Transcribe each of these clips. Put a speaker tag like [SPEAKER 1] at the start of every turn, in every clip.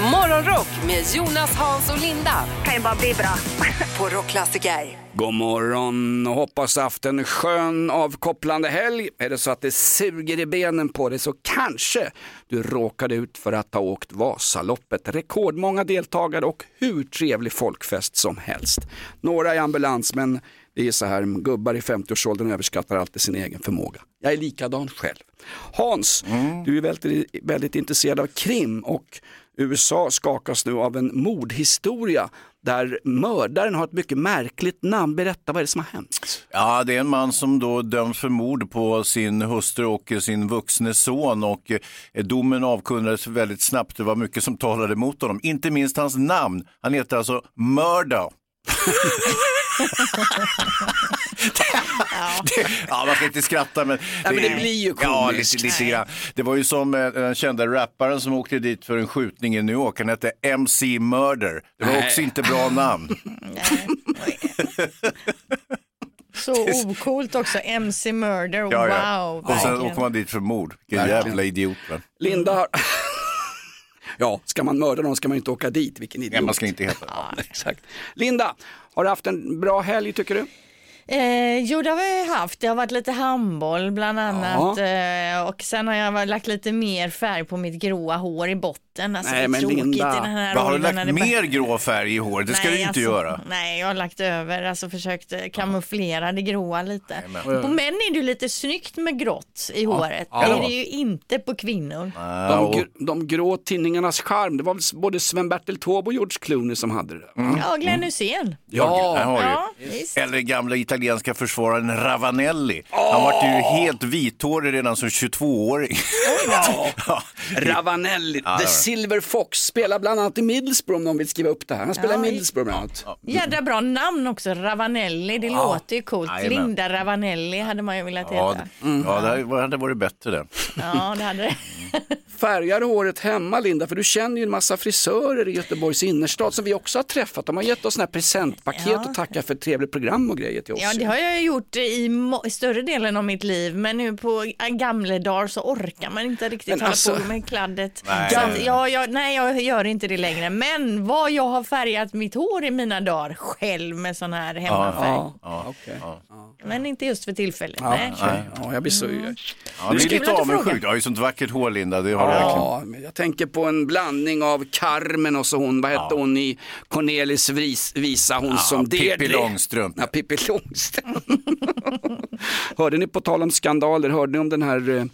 [SPEAKER 1] Morgonrock med Jonas, Hans och Linda
[SPEAKER 2] kan ju bara bli bra.
[SPEAKER 1] på Rockklassiker.
[SPEAKER 3] God morgon och hoppas haft en skön avkopplande helg. Är det så att det suger i benen på dig så kanske du råkade ut för att ha åkt Vasaloppet. Rekordmånga deltagare och hur trevlig folkfest som helst. Några i ambulans men det är så här, gubbar i 50-årsåldern överskattar alltid sin egen förmåga. Jag är likadan själv. Hans, du är väldigt, väldigt intresserad av krim och USA skakas nu av en mordhistoria där mördaren har ett mycket märkligt namn. Berätta, vad är det som har hänt?
[SPEAKER 4] Ja, det är en man som då döms för mord på sin hustru och sin vuxne son och eh, domen avkunnades väldigt snabbt. Det var mycket som talade emot honom, inte minst hans namn. Han heter alltså Murder. Det- ja, man ska inte skratta men...
[SPEAKER 3] Ja, men det blir ju
[SPEAKER 4] Ja,
[SPEAKER 3] komiskt.
[SPEAKER 4] lite, lite grann. Det var ju som eh, den kända rapparen som åkte dit för en skjutning i New York. Han hette MC Murder. Det var
[SPEAKER 3] Nej.
[SPEAKER 4] också inte bra namn.
[SPEAKER 5] Så ocoolt också, MC Murder,
[SPEAKER 4] Ja, ja.
[SPEAKER 5] wow.
[SPEAKER 4] Och sen
[SPEAKER 5] verkligen.
[SPEAKER 4] åker man dit för mord. Vilken jävla idiot. Va?
[SPEAKER 3] Linda har... Ja, ska man mörda någon ska man ju inte åka dit, vilken idiot.
[SPEAKER 4] Nej, man ska inte heta det.
[SPEAKER 3] Ja, exakt. Linda, har du haft en bra helg tycker du?
[SPEAKER 5] Eh, jo, det har vi haft. Det har varit lite handboll bland annat. Eh, och sen har jag lagt lite mer färg på mitt gråa hår i botten. Alltså,
[SPEAKER 3] Nej,
[SPEAKER 5] det är
[SPEAKER 3] men
[SPEAKER 5] tråkigt
[SPEAKER 3] Linda,
[SPEAKER 5] i den här
[SPEAKER 4] Vad, har du lagt mer grå färg i håret? Det ska
[SPEAKER 5] Nej,
[SPEAKER 4] du inte
[SPEAKER 5] alltså,
[SPEAKER 4] göra.
[SPEAKER 5] Nej, jag har lagt över, alltså försökt eh, kamouflera det gråa lite.
[SPEAKER 4] men-
[SPEAKER 5] På män är det ju lite snyggt med grått i håret.
[SPEAKER 3] Ja.
[SPEAKER 5] Det är det ju inte på kvinnor.
[SPEAKER 3] De, gr- de grå tidningarnas charm, det var väl både Sven-Bertil Taube och George Clooney som hade det? va?
[SPEAKER 5] Ja, Glenn Hysén.
[SPEAKER 4] Ja, här har du.
[SPEAKER 5] Ja, visst.
[SPEAKER 4] Eller gamla italienska försvararen Ravanelli. Han var ju helt vithårig redan som 22-åring. Ja.
[SPEAKER 3] Ravanelli,
[SPEAKER 4] Ja,
[SPEAKER 3] The. Silver Fox, spelar bland annat i Middlesbrough om de vill skriva upp det här. Han spelar
[SPEAKER 5] Ja,
[SPEAKER 3] i Middlesbrough bland annat.
[SPEAKER 5] Jädra bra namn också, Ravanelli. Det låter ju coolt.
[SPEAKER 4] Jajamän.
[SPEAKER 5] Linda Ravanelli hade man ju velat
[SPEAKER 4] Ja,
[SPEAKER 5] heta.
[SPEAKER 4] det, ja, det hade- varit bättre det.
[SPEAKER 5] Ja, det hade det.
[SPEAKER 3] Färgar du håret hemma Linda? För du känner ju en massa frisörer i Göteborgs innerstad som vi också har träffat. De har gett oss såna här presentpaket
[SPEAKER 5] Ja.
[SPEAKER 3] och tackat för ett trevligt program och grejer till oss.
[SPEAKER 5] Ja, det har jag gjort i, större delen av mitt liv, men nu på gamla dagar så orkar man inte riktigt
[SPEAKER 3] Men
[SPEAKER 5] hålla
[SPEAKER 3] alltså-
[SPEAKER 5] på med kladdet.
[SPEAKER 4] Nej,
[SPEAKER 5] ja, jag, nej, jag gör inte det längre. Men vad jag har färgat mitt hår i mina dagar själv med sån här hemmafärg.
[SPEAKER 3] Ja,
[SPEAKER 4] Ja.
[SPEAKER 3] okej.
[SPEAKER 5] Men inte just för tillfället.
[SPEAKER 3] Ja,
[SPEAKER 5] nej.
[SPEAKER 3] ja, jag blir så...
[SPEAKER 4] Ja,
[SPEAKER 3] Du
[SPEAKER 4] är lite avundsjuk. Du har ju sånt vackert hår Linda. Det har du verkligen.
[SPEAKER 3] Ja, men jag tänker på en blandning av Carmen och så hon, vad hette hon i Cornelis vis, visa, hon som
[SPEAKER 4] Pippi
[SPEAKER 3] Deirdre.
[SPEAKER 4] Långstrump.
[SPEAKER 3] Ja, Pippi Långstrump. hörde ni på tal om skandaler, hörde ni om den här eh,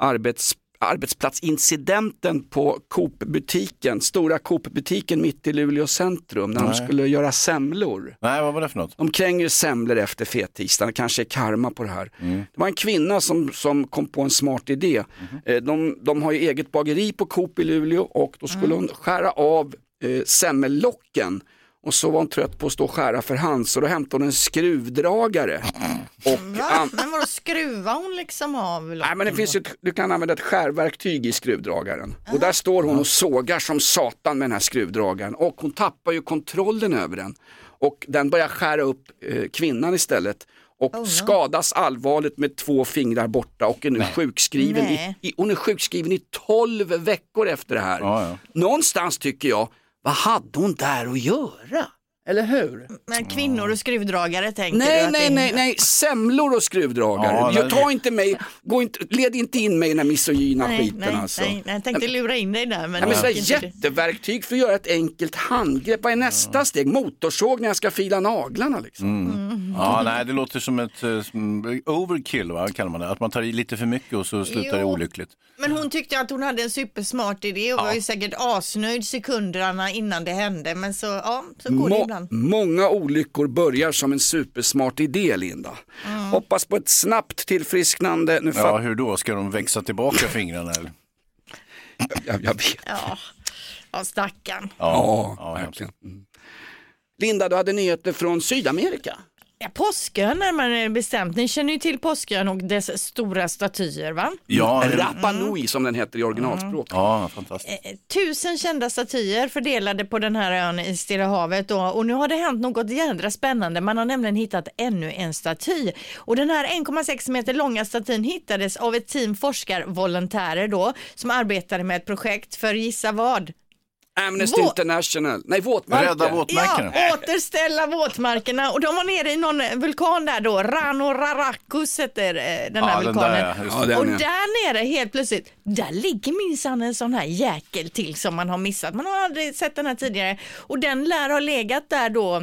[SPEAKER 3] arbets, arbetsplatsincidenten på Coop-butiken, stora Coop-butiken mitt i Luleå centrum när de skulle göra semlor.
[SPEAKER 4] Nej, vad var det för något?
[SPEAKER 3] De kränger semlor efter fettisdagen, kanske är karma på det här.
[SPEAKER 4] Mm.
[SPEAKER 3] Det var en kvinna som, som kom på en smart idé. Eh, De, de har ju eget bageri på Coop i Luleå och då skulle hon skära av eh, semmellocken och så var hon trött på att stå och skära för hand så då hämtade hon en skruvdragare. Och
[SPEAKER 5] Va?
[SPEAKER 3] an-
[SPEAKER 5] Men vadå, skruvar hon liksom av
[SPEAKER 3] Nej men det finns ju, ett- du kan använda ett skärverktyg i skruvdragaren. Och där står hon och sågar som satan med den här skruvdragaren. Och hon tappar ju kontrollen över den. Och den börjar skära upp eh, kvinnan istället. Och skadas allvarligt med två fingrar borta och är nu sjukskriven i,
[SPEAKER 5] Nej.
[SPEAKER 3] i, hon är sjukskriven i 12 veckor efter det här.
[SPEAKER 4] Ja, ja.
[SPEAKER 3] Någonstans tycker jag, vad hade hon där att göra? Eller hur?
[SPEAKER 5] Men kvinnor och skruvdragare tänker du
[SPEAKER 3] Nej,
[SPEAKER 5] att
[SPEAKER 3] nej,
[SPEAKER 5] det...
[SPEAKER 3] nej, nej, semlor och skruvdragare.
[SPEAKER 4] Ja,
[SPEAKER 3] jag tar inte mig, gå inte, led inte in mig i den här misogyna
[SPEAKER 5] Nej,
[SPEAKER 3] skiten
[SPEAKER 5] nej,
[SPEAKER 3] alltså.
[SPEAKER 5] nej, nej, jag tänkte lura in dig där men...
[SPEAKER 3] Nej, men
[SPEAKER 5] det
[SPEAKER 3] sådär
[SPEAKER 5] det.
[SPEAKER 3] jätteverktyg för att göra ett enkelt handgrepp. Vad är nästa steg? Motorsåg när jag ska fila naglarna liksom.
[SPEAKER 5] Mm.
[SPEAKER 4] Ja, nej, det låter som ett eh, som- overkill, va, kallar man det. Att man tar i lite för mycket och så slutar det
[SPEAKER 5] Jo.
[SPEAKER 4] olyckligt.
[SPEAKER 5] Men hon tyckte att hon hade en supersmart idé och var ju säkert asnöjd sekunderna innan det hände. Men så, ja, så går det
[SPEAKER 3] Må-
[SPEAKER 5] ibland.
[SPEAKER 3] många olyckor börjar som en supersmart idé, Linda. Hoppas på ett snabbt tillfrisknande. Nu
[SPEAKER 4] Ja, hur då? Ska de växa tillbaka fingrarna eller?
[SPEAKER 3] jag, jag vet.
[SPEAKER 5] Ja, ja stackarn.
[SPEAKER 3] Ja,
[SPEAKER 4] ja,
[SPEAKER 3] verkligen. Mm. Linda, du hade nyheter från Sydamerika.
[SPEAKER 5] Ja, Påskön närmare bestämt. Ni känner ju till Påskön och dess stora statyer va?
[SPEAKER 4] Ja, det-
[SPEAKER 3] Rapa Nui som den heter i originalspråk.
[SPEAKER 4] ja fantastiskt.
[SPEAKER 5] Eh, Tusen kända statyer fördelade på den här ön i Stilla havet då. och nu har det hänt något jädra spännande. Man har nämligen hittat ännu en staty och den här 1,6 meter långa statyn hittades av ett team forskarvolontärer då som arbetade med ett projekt för gissa vad?
[SPEAKER 3] Amnesty
[SPEAKER 5] Vå-
[SPEAKER 3] International, nej våtmarker.
[SPEAKER 4] Rädda våtmarkerna.
[SPEAKER 5] Ja, återställa våtmarkerna och de var nere i någon vulkan där då, Rano Rarakus heter eh, den här
[SPEAKER 4] Ja, den
[SPEAKER 5] vulkanen.
[SPEAKER 4] där, ja,
[SPEAKER 3] den
[SPEAKER 5] Och
[SPEAKER 3] är-
[SPEAKER 5] där nere helt plötsligt, där ligger minsann en sån här jäkel till som man har missat. Man har aldrig sett den här tidigare och den lär ha legat där då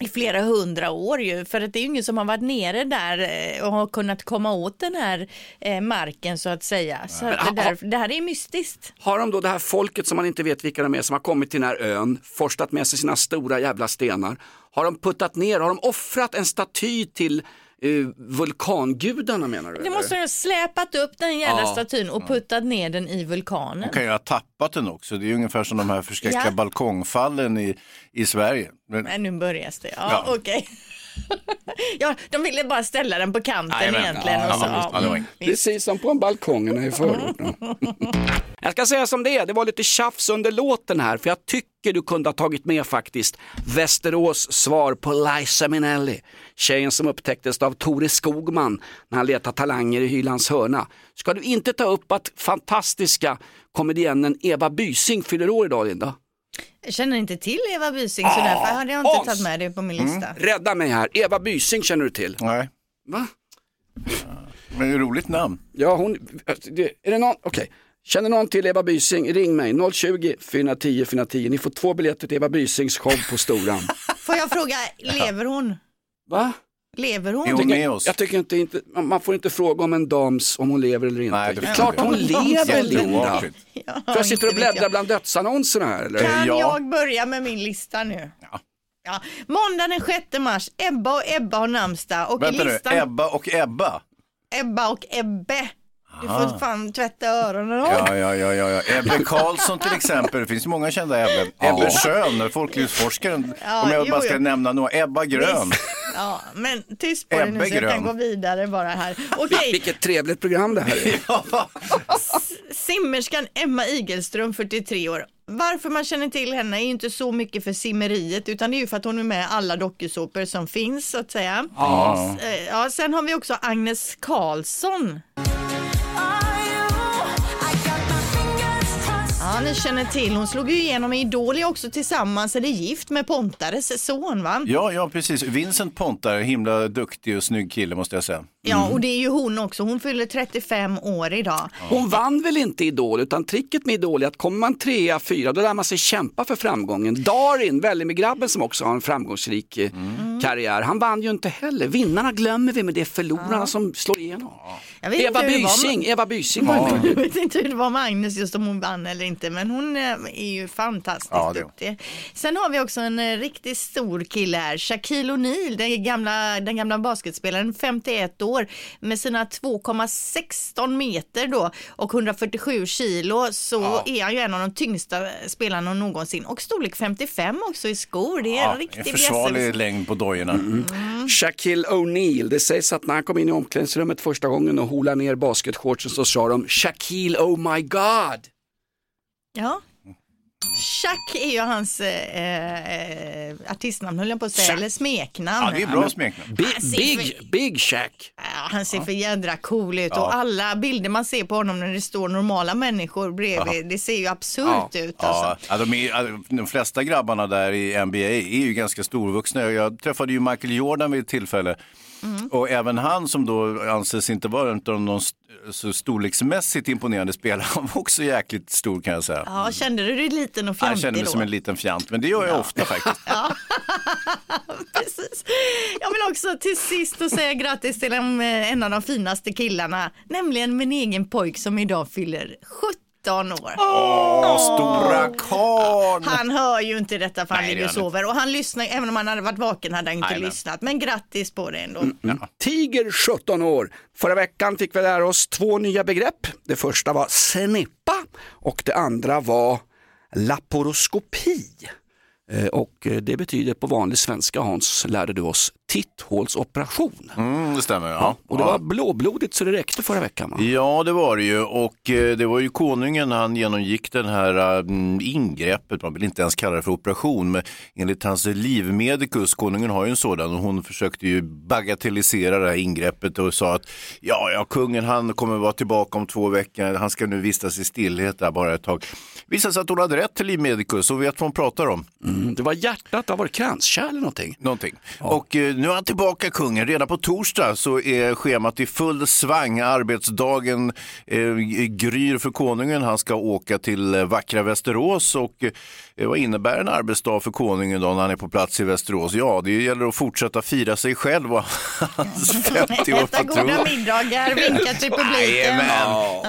[SPEAKER 5] i flera hundra år ju, för att det är ju ingen som har varit nere där eh, och har kunnat komma åt den här eh, marken så att säga. Så att det, där, det här är mystiskt.
[SPEAKER 3] Har de då det här folket som man inte vet vilka de är som har kommit till den här ön, forstat med sig sina stora jävla stenar. Har de puttat ner, har de offrat en staty till eh, vulkangudarna menar du?
[SPEAKER 5] Det måste ha släpat upp den jävla
[SPEAKER 3] Ja.
[SPEAKER 5] statyn och puttat ner den i vulkanen.
[SPEAKER 4] De kan ju ha tappat den också. Det är ungefär som de här förskräckliga
[SPEAKER 5] Ja.
[SPEAKER 4] balkongfallen i, i Sverige. Men,
[SPEAKER 5] Men nu börjar det. Ja,
[SPEAKER 4] Ja.
[SPEAKER 5] okej. Ja, de ville bara ställa den på kanten
[SPEAKER 4] Jajamän.
[SPEAKER 5] egentligen.
[SPEAKER 4] Ja,
[SPEAKER 5] och så,
[SPEAKER 4] ja, visst. Ja, det var inget.
[SPEAKER 5] visst.
[SPEAKER 3] Precis som på en balkongerna i förorten. Jag ska säga som det är, det var lite tjafs under låten här, för jag tycker du kunde ha tagit med faktiskt Västerås svar på Liza Minnelli, tjejen som upptäcktes av Tore Skogman när han letade talanger i Hylands hörna. Ska du inte ta upp att fantastiska komedienen Eva Bysing fyller år idag Linda?
[SPEAKER 5] Jag känner inte till Eva Bysing så därför hade jag inte
[SPEAKER 3] Hans!
[SPEAKER 5] tagit med det på min lista.
[SPEAKER 3] Rädda mig här, Eva Bysing känner du till?
[SPEAKER 4] nej,
[SPEAKER 3] Va?
[SPEAKER 4] men det är ett roligt namn.
[SPEAKER 3] Ja, hon, det, är det någon, okej. Känner någon till Eva Bysing, ring mig 020 410 410. Ni får två biljetter till Eva Bysings show på Storan.
[SPEAKER 5] Får jag fråga, lever hon?
[SPEAKER 3] Va?
[SPEAKER 5] Lever
[SPEAKER 4] Är
[SPEAKER 5] hon?
[SPEAKER 4] hon med oss?
[SPEAKER 3] Jag tycker inte, inte, man får inte fråga om en dams om hon lever eller inte.
[SPEAKER 4] Nej,
[SPEAKER 3] det är klart hon lever Linda.
[SPEAKER 5] Ja,
[SPEAKER 3] För jag sitter och bläddrar
[SPEAKER 5] jag.
[SPEAKER 3] bland dödsannonserna här eller?
[SPEAKER 5] Kan
[SPEAKER 4] Ja.
[SPEAKER 5] jag börja med min lista nu? Ja. Måndag den 6 mars, Ebba och Ebba har namnsdag och
[SPEAKER 4] Vänta
[SPEAKER 5] i
[SPEAKER 4] nu,
[SPEAKER 5] listan
[SPEAKER 4] Ebba och Ebba.
[SPEAKER 5] Ebba och Ebbe. Du får fan tvätta öronen.
[SPEAKER 4] Ja, ja, ja, ja, ja. Ebbe Karlsson till exempel. Det finns många kända Ebbe. Ebbe Schön, folklivsforskaren.
[SPEAKER 5] Ja,
[SPEAKER 4] Om jag
[SPEAKER 5] jo,
[SPEAKER 4] bara ska
[SPEAKER 5] jo.
[SPEAKER 4] nämna några. Ebba Grön.
[SPEAKER 5] Ja, men tyst på dig nu så jag kan gå vidare bara här. Okej,
[SPEAKER 3] Vilket trevligt program det här är.
[SPEAKER 5] simmerskan Emma Igelström, 43 år. Varför man känner till henne är ju inte så mycket för simmeriet utan det är ju för att hon är med i alla dokusåpor som finns så att säga.
[SPEAKER 4] Ja.
[SPEAKER 5] Eh, Ja, sen har vi också Agnes Karlsson. Ni känner till. Hon slog ju igenom i Idol är också tillsammans, eller gift med Pontares son va?
[SPEAKER 4] Ja, ja, precis. Vincent Pontare, himla duktig och snygg kille måste jag säga.
[SPEAKER 5] Ja, och det är ju hon också. Hon fyller 35 år idag.
[SPEAKER 3] Hon vann väl inte Idol, utan tricket med Idol är att kommer man trea, fyra, då lär man sig kämpa för framgången. Darin, Vellinge-grabben som också har en framgångsrik eh, karriär, han vann ju inte heller. Vinnarna glömmer vi, men det är förlorarna som slår igenom.
[SPEAKER 5] Jag vet
[SPEAKER 3] Eva Bysing, Eva Bysing var med.
[SPEAKER 5] Jag vet inte hur det var med Agnes just om hon vann eller inte men hon eh, är ju fantastiskt
[SPEAKER 4] Ja,
[SPEAKER 5] duktig. Sen har vi också en eh, riktigt stor kille här, Shaquille O'Neal, den gamla, den gamla basketspelaren, 51 år med sina 2,16 meter då och 147 kilo så är han ju en av de tyngsta spelarna någonsin och storlek 55 också i skor. Det är
[SPEAKER 4] Ja,
[SPEAKER 5] en riktig
[SPEAKER 4] en försvarlig
[SPEAKER 5] bjässe.
[SPEAKER 4] längd på dojorna.
[SPEAKER 3] Shaquille O'Neal, det sägs att när han kom in i omklädningsrummet första gången och holade ner basketshortsen så sa de Shaquille oh my god.
[SPEAKER 5] Ja. Chuck är ju hans eh, eh, artistnamn höll jag på att säga,
[SPEAKER 3] Chuck.
[SPEAKER 5] eller smeknamn.
[SPEAKER 4] Ja, det är bra smeknamn.
[SPEAKER 3] Big, big, big Shaq.
[SPEAKER 5] Ja, han ser för jädra cool ut och alla bilder man ser på honom när det står normala människor bredvid, det ser ju absurt ut.
[SPEAKER 4] Ja,
[SPEAKER 5] Alltså.
[SPEAKER 4] ja, de, är, de flesta grabbarna där i NBA är ju ganska storvuxna. Jag träffade ju Michael Jordan vid ett tillfälle.
[SPEAKER 5] Mm.
[SPEAKER 4] Och även han som då anses inte vara de st- så storleksmässigt imponerande spelare, han var också jäkligt stor kan jag säga.
[SPEAKER 5] Ja, kände du dig liten och
[SPEAKER 4] jag
[SPEAKER 5] fjantig
[SPEAKER 4] kände mig
[SPEAKER 5] då?
[SPEAKER 4] som en liten fjant, men det gör jag ofta faktiskt.
[SPEAKER 5] Precis. Jag vill också till sist att säga grattis till en, eh, en av de finaste killarna, nämligen min egen pojk som idag fyller 17 år.
[SPEAKER 4] Åh, stora karln!
[SPEAKER 5] Han hör ju inte detta för han ligger och sover och han lyssnar, även om han hade varit vaken hade han inte
[SPEAKER 4] Nej, men-
[SPEAKER 5] lyssnat. Men grattis på det ändå.
[SPEAKER 3] Tiger 17 år. Förra veckan fick vi lära oss två nya begrepp. Det första var snippa och det andra var laporoskopi. Eh, Och eh, det betyder på vanlig svenska Hans, lärde du oss titthålsoperation.
[SPEAKER 4] Mm, det stämmer. Ja.
[SPEAKER 3] Och det
[SPEAKER 4] ja.
[SPEAKER 3] var blåblodigt så det räckte förra veckan. Va?
[SPEAKER 4] Ja, det var det ju. Och eh, det var ju konungen, han genomgick den här mm, ingreppet, man vill inte ens kalla det för operation, men enligt hans livmedikus, konungen har ju en sådan, och hon försökte ju bagatellisera det här ingreppet och sa att ja, ja, kungen han kommer vara tillbaka om två veckor, han ska nu vistas i stillhet där bara ett tag. Visade sig att hon hade rätt till livmedikus, hon vet vad hon pratar om.
[SPEAKER 3] Mm, det var hjärtat, det var kranskärl eller någonting.
[SPEAKER 4] Någonting. Och eh, nu är han tillbaka kungen. Redan på torsdag så är schemat i full svang. Arbetsdagen eh, gryr för konungen. Han ska åka till eh, vackra Västerås och eh, vad innebär en arbetsdag för konungen då när han är på plats i Västerås? Ja, det gäller att fortsätta fira sig själv och hans 50 år på
[SPEAKER 5] goda
[SPEAKER 4] tron.
[SPEAKER 5] middagar, vinka till publiken.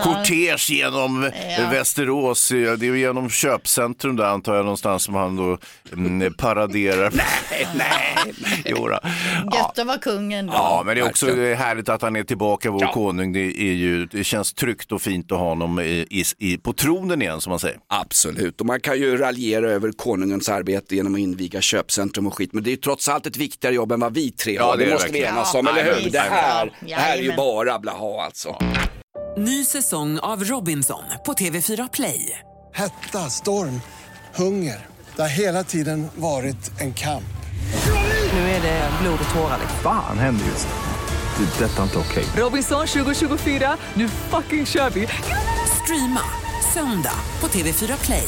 [SPEAKER 4] Kortege genom eh,
[SPEAKER 5] Ja.
[SPEAKER 4] Västerås. Ja, Det är ju genom köpcentrum där antar jag någonstans som han då mm, paraderar. nej, nej.
[SPEAKER 5] Gött att vara kungen då.
[SPEAKER 4] Ja, men det är också härligt att han är tillbaka, vår konung. Det, är ju, det känns tryggt och fint att ha honom i, i, i, på tronen igen, som man säger.
[SPEAKER 3] Absolut, och man kan ju raljera över konungens arbete genom att inviga köpcentrum och skit, men det är ju trots allt ett viktigare jobb än vad vi tre
[SPEAKER 4] Ja,
[SPEAKER 3] har.
[SPEAKER 4] det
[SPEAKER 3] Det,
[SPEAKER 4] är
[SPEAKER 3] måste
[SPEAKER 4] det
[SPEAKER 3] vi
[SPEAKER 4] verkligen.
[SPEAKER 3] enas om,
[SPEAKER 5] Ja,
[SPEAKER 3] eller hur? Det här,
[SPEAKER 5] Ja,
[SPEAKER 3] det här är ju bara blaha alltså.
[SPEAKER 6] Ny säsong av Robinson på TV4 Play.
[SPEAKER 7] Hetta, storm, hunger. Det har hela tiden varit en kamp.
[SPEAKER 6] Nu är det blod och tårar. liksom.
[SPEAKER 8] Fan händer just det. Det är detta inte okej.
[SPEAKER 6] Robinson 2024, nu fucking kör vi! Streama söndag på TV4 Play.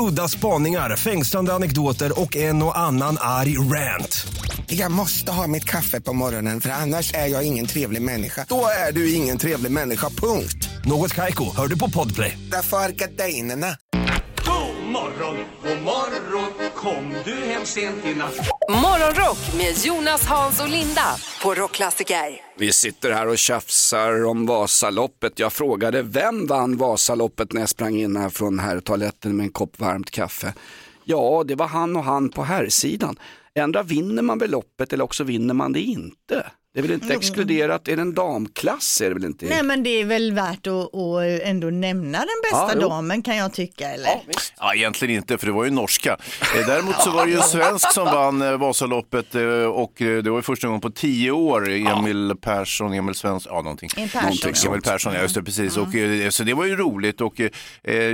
[SPEAKER 9] Udda spaningar, fängslande anekdoter och en och annan arg rant.
[SPEAKER 10] Jag måste ha mitt kaffe på morgonen för annars är jag ingen trevlig människa. Då är du ingen trevlig människa, punkt.
[SPEAKER 9] Något Kaiko, hör du på Podplay.
[SPEAKER 10] Därför är gardinerna.
[SPEAKER 11] God morgon, god morgon, kom du hem sent i natt?
[SPEAKER 1] Morgonrock med Jonas, Hans och Linda på Rockklassiker.
[SPEAKER 3] Vi sitter här och tjafsar om Vasaloppet. Jag frågade vem vann Vasaloppet när jag sprang in här från herrtoaletten med en kopp varmt kaffe. Ja, det var han och han på herrsidan. Ändra vinner man väl loppet eller också vinner man det inte. Det är väl inte exkluderat, är det en damklass är det väl inte?
[SPEAKER 5] Nej men det är väl värt att, att ändå nämna den bästa
[SPEAKER 3] Ja,
[SPEAKER 5] damen kan jag tycka eller?
[SPEAKER 4] Ja, egentligen inte, för det var ju norska. Eh, Däremot så var det ju en svensk som vann eh, Vasaloppet eh, och det var ju första gången på tio år. Emil Persson, Emil Svensson, ja någonting.
[SPEAKER 5] En Persson.
[SPEAKER 3] Någonting.
[SPEAKER 4] Emil Persson, ja just det, precis. Och, eh, så det var ju roligt och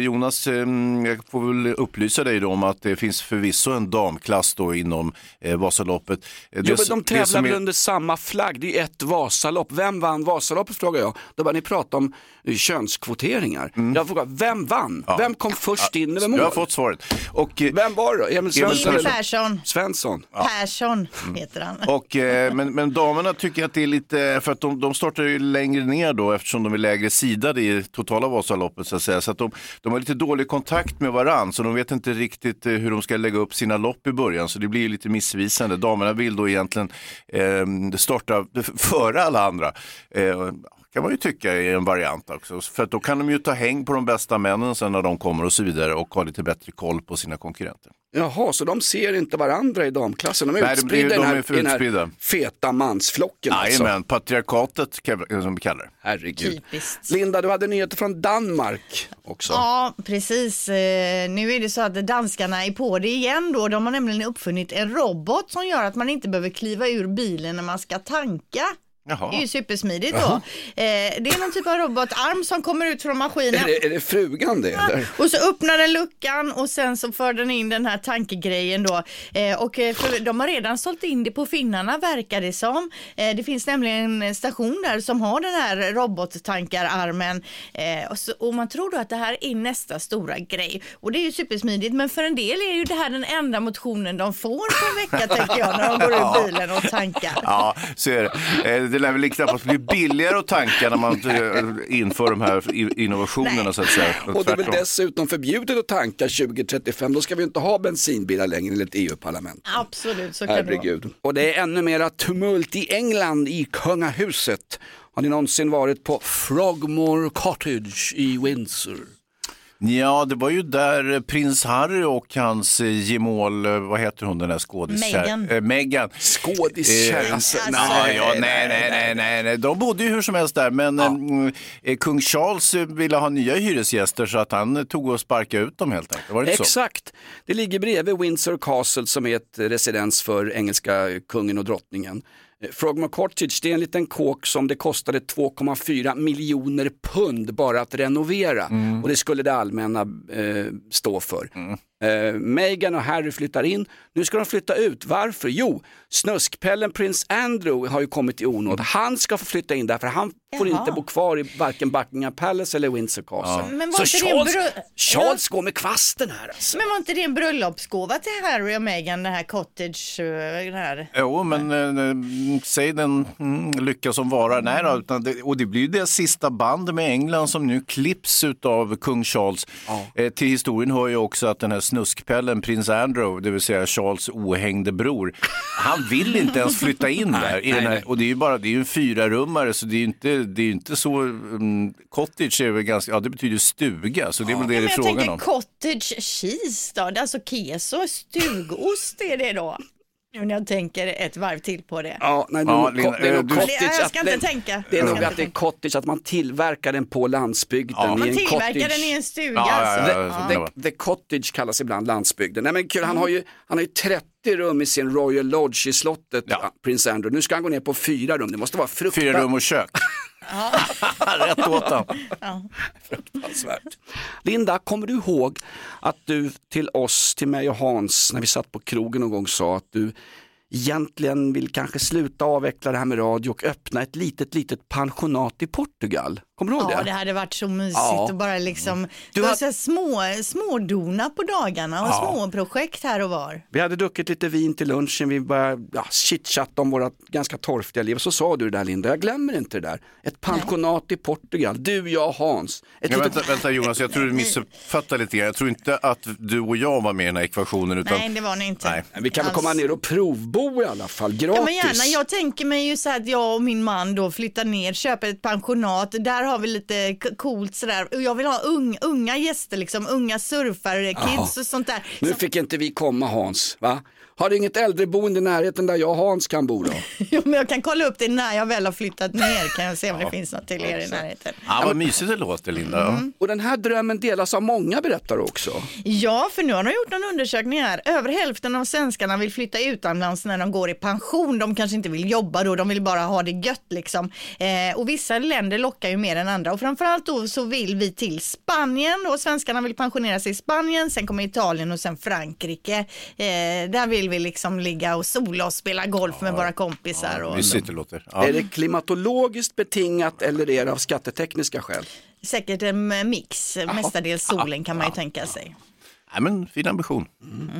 [SPEAKER 4] Jonas, jag får väl upplysa dig då om att det finns förvisso en damklass då inom Vasaloppet.
[SPEAKER 3] Jo,
[SPEAKER 4] det-
[SPEAKER 3] men de tävlar väl
[SPEAKER 4] är-
[SPEAKER 3] under samma flagg, det är ett Vasalopp. Vem vann Vasaloppet frågar jag. Då börjar ni prata om eh, könskvoteringar. Jag frågar, vem vann? Vem kom först in över mål?
[SPEAKER 4] Jag har fått svaret. Och, eh,
[SPEAKER 3] Vem var det då? Emil Svensson?
[SPEAKER 5] Emil Persson.
[SPEAKER 3] Svensson.
[SPEAKER 5] Persson heter han.
[SPEAKER 4] Och, eh, men, men damerna tycker att det är lite, för att de, de startar ju längre ner då eftersom de är lägre sidade i totala Vasaloppet så att säga. Så att de, de har lite dålig kontakt med varann så de vet inte riktigt hur de ska lägga upp sina lopp i början så det blir ju lite missvisande. Damerna vill då egentligen eh, starta före alla andra. Eh, kan man ju tycka är en variant också. För att då kan de ju ta häng på de bästa männen sen när de kommer och så vidare och ha lite bättre koll på sina konkurrenter.
[SPEAKER 3] Jaha, så de ser inte varandra i damklassen? De är
[SPEAKER 4] Nej, de
[SPEAKER 3] utspridda i den
[SPEAKER 4] de
[SPEAKER 3] här,
[SPEAKER 4] är för
[SPEAKER 3] i den
[SPEAKER 4] utspridda.
[SPEAKER 3] här feta mansflocken alltså.
[SPEAKER 4] Jajamän, patriarkatet som vi kallar det.
[SPEAKER 3] Herregud.
[SPEAKER 5] Typiskt.
[SPEAKER 3] Linda, du hade nyheter från Danmark också.
[SPEAKER 5] Ja, precis. Eh, Nu är det så att danskarna är på det igen då. De har nämligen uppfunnit en robot som gör att man inte behöver kliva ur bilen när man ska tanka.
[SPEAKER 4] Jaha.
[SPEAKER 5] Det är ju supersmidigt då. Eh, Det är någon typ av robotarm som kommer ut från maskinen.
[SPEAKER 3] Är, det, är det frugan det eller?
[SPEAKER 5] Och så öppnar den luckan och sen så för den in den här tankegrejen då. Eh, och eh, för de har redan sålt in det på finnarna verkar det som. Eh, det finns nämligen en station där som har den här robottankararmen. Eh, och, så, och man tror då att det här är nästa stora grej. Och det är ju supersmidigt men för en del är ju det här den enda motionen de får på en vecka tänker jag när de går ur bilen och tankar.
[SPEAKER 4] Ja, så är det. Det lär väl knappast bli billigare att tanka när man eh, inför de här innovationerna så att säga.
[SPEAKER 3] Och det är väl dessutom förbjudet att tanka 2035, då ska vi inte ha bensinbilar längre enligt EU-parlamentet.
[SPEAKER 5] Absolut, så kan det vara.
[SPEAKER 3] Herregud. Och det är ännu mera tumult i England, i kungahuset. Har ni någonsin varit på Frogmore Cottage i Windsor?
[SPEAKER 4] Ja, det var ju där eh, prins Harry och hans eh, gemål, eh, vad heter hon den där skådisen?
[SPEAKER 5] Meghan.
[SPEAKER 4] Eh, Meghan. Eh,
[SPEAKER 3] Alltså,
[SPEAKER 4] nej, ja, nej, nej, nej, nej, nej, de bodde ju hur som helst där, men eh, kung Charles eh, ville ha nya hyresgäster så att han eh, tog och sparkade ut dem helt enkelt. Var det inte så?
[SPEAKER 3] Exakt. Det ligger bredvid Windsor Castle som är ett residens för engelska kungen och drottningen. Frogmore Cottage det är en liten kåk som det kostade 2,4 miljoner pund bara att renovera. Och det skulle det allmänna eh, stå för. Eh, Meghan och Harry flyttar in, nu ska de flytta ut. Varför? Jo, snuskpellen prins Andrew har ju kommit i onåd. Han ska få flytta in där för han får
[SPEAKER 5] Jaha.
[SPEAKER 3] inte bo kvar i varken Buckingham Palace eller Windsor Castle.
[SPEAKER 5] Men var
[SPEAKER 3] Så
[SPEAKER 5] det
[SPEAKER 3] Charles, Charles går med kvasten här alltså.
[SPEAKER 5] Men var inte det en bröllopsgåva till Harry och Meghan, det här cottage, eh, det här?
[SPEAKER 4] Jo, men eh, säg den mm, lycka som varar. Nej då, utan det, och det blir ju deras sista band med England som nu klipps av kung Charles. Eh, till historien hör ju också att den här snuskpellen, prins Andrew, det vill säga Charles ohängde bror, han vill inte ens flytta in där. I
[SPEAKER 3] nej,
[SPEAKER 4] den här,
[SPEAKER 3] nej.
[SPEAKER 4] och det är ju bara, det är ju en fyrarummare så det är ju inte, det är inte så, mm, cottage är väl ganska, ja det betyder stuga, så det är väl det det
[SPEAKER 5] Men
[SPEAKER 4] är
[SPEAKER 5] jag
[SPEAKER 4] frågan
[SPEAKER 5] tänker
[SPEAKER 4] om.
[SPEAKER 5] cottage cheese då, det är alltså keso, stugost är det då? Nu när jag tänker ett varv till på det.
[SPEAKER 3] Ja, nej,
[SPEAKER 4] Ja,
[SPEAKER 3] det,
[SPEAKER 4] Lina,
[SPEAKER 3] det är nog cottage.
[SPEAKER 5] Jag
[SPEAKER 3] att
[SPEAKER 5] ska inte
[SPEAKER 3] det-
[SPEAKER 5] tänka.
[SPEAKER 3] Det är nog att det är cottage, att man tillverkar den på landsbygden.
[SPEAKER 4] Ja.
[SPEAKER 3] i
[SPEAKER 5] Man
[SPEAKER 3] en
[SPEAKER 5] tillverkar
[SPEAKER 3] cottage.
[SPEAKER 5] den i en stuga
[SPEAKER 4] Ja, ja,
[SPEAKER 5] alltså.
[SPEAKER 4] ja,
[SPEAKER 5] Ja.
[SPEAKER 4] ja.
[SPEAKER 3] The, the cottage kallas ibland landsbygden. Nej, men kul, han, har ju, han har ju 30 rum i sin Royal Lodge i slottet,
[SPEAKER 4] Ja.
[SPEAKER 3] prins Andrew. Nu ska han gå ner på fyra rum, det måste vara
[SPEAKER 4] Fyra
[SPEAKER 3] fruktansvärt.
[SPEAKER 4] rum och kök. Rätt åt han.
[SPEAKER 3] fruktansvärt. Linda, kommer du ihåg att du till oss, till mig och Hans, när vi satt på krogen någon gång sa att du egentligen vill kanske sluta avveckla det här med radio och öppna ett litet, litet pensionat i Portugal. Kommer du ihåg
[SPEAKER 5] Ja,
[SPEAKER 3] det?
[SPEAKER 5] det hade varit så mysigt
[SPEAKER 3] Ja.
[SPEAKER 5] att bara liksom,
[SPEAKER 3] Du
[SPEAKER 5] bara
[SPEAKER 3] har-
[SPEAKER 5] så här små, smådona på dagarna och små projekt här och var.
[SPEAKER 3] Vi hade druckit lite vin till lunchen, vi började ja, chitchatta om våra ganska torftiga liv. Och så sa du det där Linda, jag glömmer inte det där. Ett pensionat i Portugal, du, jag, Hans. Ett
[SPEAKER 4] Ja,
[SPEAKER 3] litet...
[SPEAKER 4] vänta, vänta Jonas, jag tror du missuppfattar lite grann. Jag tror inte att du och jag var med i den här ekvationen. Utan...
[SPEAKER 5] Nej, det var ni inte.
[SPEAKER 4] Nej.
[SPEAKER 3] Vi kan väl komma ner och provbo i alla fall, gratis.
[SPEAKER 5] Ja men gärna, jag tänker mig ju så här att jag och min man då flyttar ner, köper ett pensionat, där har vi lite coolt sådär och jag vill ha ung, unga gäster liksom, unga surfare, kids och sånt där.
[SPEAKER 3] Nu fick inte vi komma Hans, va? Har du inget äldreboende i närheten där jag och Hans kan bo då?
[SPEAKER 5] Jo, men jag kan kolla upp det när jag väl har flyttat ner kan jag se om det finns något till er i närheten.
[SPEAKER 4] Ja, vad mysigt det låter Linda.
[SPEAKER 5] Mm.
[SPEAKER 3] Och den här drömmen delas av många berättar också.
[SPEAKER 5] Ja, för nu har de gjort en undersökning här. Över hälften av svenskarna vill flytta utomlands när de går i pension. De kanske inte vill jobba då, de vill bara ha det gött liksom. Eh, och vissa länder lockar ju mer än andra och framförallt då så vill vi till Spanien och svenskarna vill pensionera sig i Spanien, sen kommer Italien och sen Frankrike. Eh, där vill vi liksom ligga och sola och spela golf med våra kompisar. Och
[SPEAKER 4] Mysigt det låter. Ja.
[SPEAKER 3] Är det klimatologiskt betingat eller är det av skattetekniska skäl?
[SPEAKER 5] säkert en mix, mestadels solen kan man ju tänka sig.
[SPEAKER 4] Nej, men fin ambition.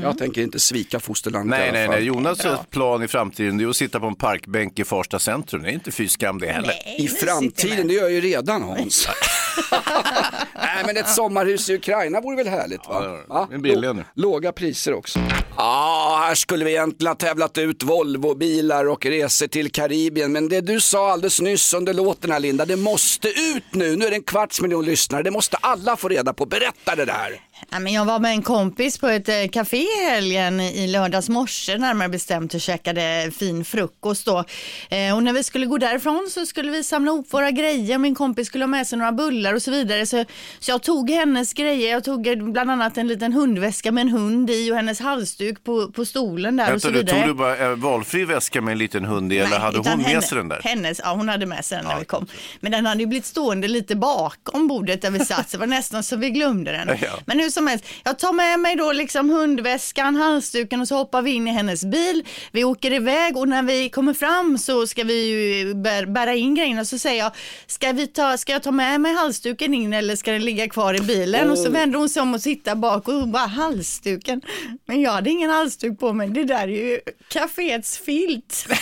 [SPEAKER 3] Jag tänker inte svika fosterlandet
[SPEAKER 4] Nej,
[SPEAKER 3] i alla
[SPEAKER 4] nej,
[SPEAKER 3] fall.
[SPEAKER 4] nej. Jonas plan i framtiden det är att sitta på en parkbänk i Farsta centrum. Det är inte fy skam det heller.
[SPEAKER 5] Nej,
[SPEAKER 3] I framtiden,
[SPEAKER 5] med.
[SPEAKER 3] det gör jag ju redan Hans. Nej men ett sommarhus i Ukraina vore väl härligt va?
[SPEAKER 4] Ja, är billiga nu.
[SPEAKER 3] Låga priser också. Ja, här skulle vi egentligen ha tävlat ut Volvo-bilar och resor till Karibien. Men det du sa alldeles nyss under låten här Linda, det måste ut nu. Nu är det en kvarts miljon lyssnare. Det måste alla få reda på. Berätta det där.
[SPEAKER 5] Ja, men jag var med en kompis på ett eh, café i helgen i lördags morse närmare bestämt och käkade fin frukost då. Eh, och när vi skulle gå därifrån så skulle vi samla ihop våra grejer. Min kompis skulle ha med sig några bullar och så vidare. Så, så jag tog hennes grejer. Jag tog bland annat en liten hundväska med en hund i och hennes halsduk på, på stolen där och så
[SPEAKER 4] Vänta,
[SPEAKER 5] vidare.
[SPEAKER 4] tog du bara en valfri väska med en liten hund i eller
[SPEAKER 5] Nej,
[SPEAKER 4] hade
[SPEAKER 5] utan
[SPEAKER 4] hon med
[SPEAKER 5] henne-
[SPEAKER 4] sig den där?
[SPEAKER 5] Hennes, ja hon hade med sig den när vi kom. Men den hade ju blivit stående lite bakom bordet där vi satt, så det var nästan så vi glömde den.
[SPEAKER 4] Ja.
[SPEAKER 5] Men hur som helst, jag tar med mig då liksom hundväskan, halsduken och så hoppar vi in i hennes bil. Vi åker iväg och när vi kommer fram så ska vi ju bär, bära in grejerna så säger jag, ska, vi ta, ska jag ta med mig halsduken in eller ska den ligga kvar i bilen? Och så vänder hon sig om och tittar bak och bara halsduken. Men jag hade ingen halsduk på mig, det där är ju kaféets filt.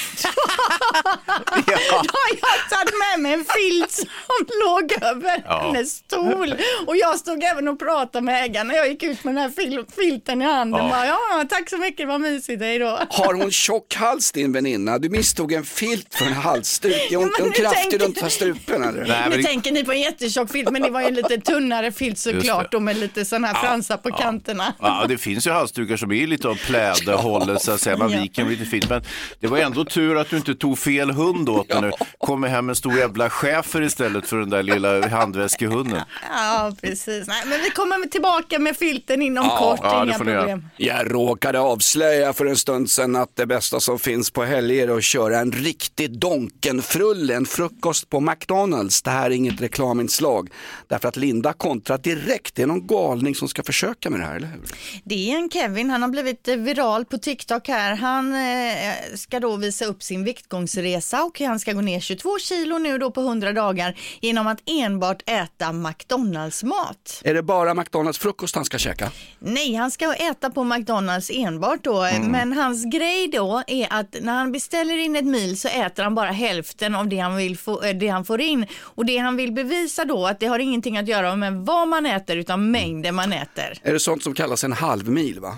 [SPEAKER 4] Ja.
[SPEAKER 5] Då har jag tagit med mig en filt som låg över
[SPEAKER 4] Ja.
[SPEAKER 5] hennes stol. Och jag stod även och pratade med kollegan när jag gick ut med den här fil filten i handen.
[SPEAKER 3] Ja.
[SPEAKER 5] Bara, ja, tack så mycket, vad mysigt, hej då.
[SPEAKER 3] Har hon tjock hals din väninna? Du misstog en filt för en halsduk. Är hon,
[SPEAKER 5] Ja, men
[SPEAKER 3] hon
[SPEAKER 5] nu
[SPEAKER 3] kraftig
[SPEAKER 5] tänker-
[SPEAKER 3] runt strupen eller?
[SPEAKER 5] nu tänker ni på en jättetjock filt, men det var ju en lite tunnare filt såklart och med lite sådana här fransar på kanterna.
[SPEAKER 4] Ja, det finns ju halsdukar som är lite av plädehållet så att säga. Man
[SPEAKER 5] Ja.
[SPEAKER 4] viker lite fint. Men det var ändå tur att du inte tog fel hund åt den nu. Kommer hem en stor jävla schäfer istället för den där lilla handväskehunden.
[SPEAKER 5] Ja, precis. Nej, men vi kommer tillbaka med filten inom
[SPEAKER 3] Ja,
[SPEAKER 5] kort,
[SPEAKER 3] ja, det
[SPEAKER 5] inga problem.
[SPEAKER 3] Jag råkade avslöja för en stund sedan att det bästa som finns på helger är att köra en riktig Donkenfrulle, en frukost på McDonalds. Det här är inget reklaminslag. Därför att Linda kontrar direkt, det är någon galning som ska försöka med det här, eller hur?
[SPEAKER 5] Det är en Kevin, han har blivit eh, viral på TikTok här. Han eh, ska då visa upp sin viktgångsresa och han ska gå ner 22 kilo nu då på 100 dagar genom att enbart äta McDonalds-mat.
[SPEAKER 3] Är det bara McDonalds frukost han ska käka?
[SPEAKER 5] Nej, han ska äta på McDonalds enbart då,
[SPEAKER 3] Mm.
[SPEAKER 5] men hans grej då är att när han beställer in ett mil så äter han bara hälften av det han, vill få, eh, det han får in. Och det han vill bevisa då att det har ingenting att göra med vad man äter utan mängden man äter.
[SPEAKER 3] Är det sånt som kallas en halvmil va?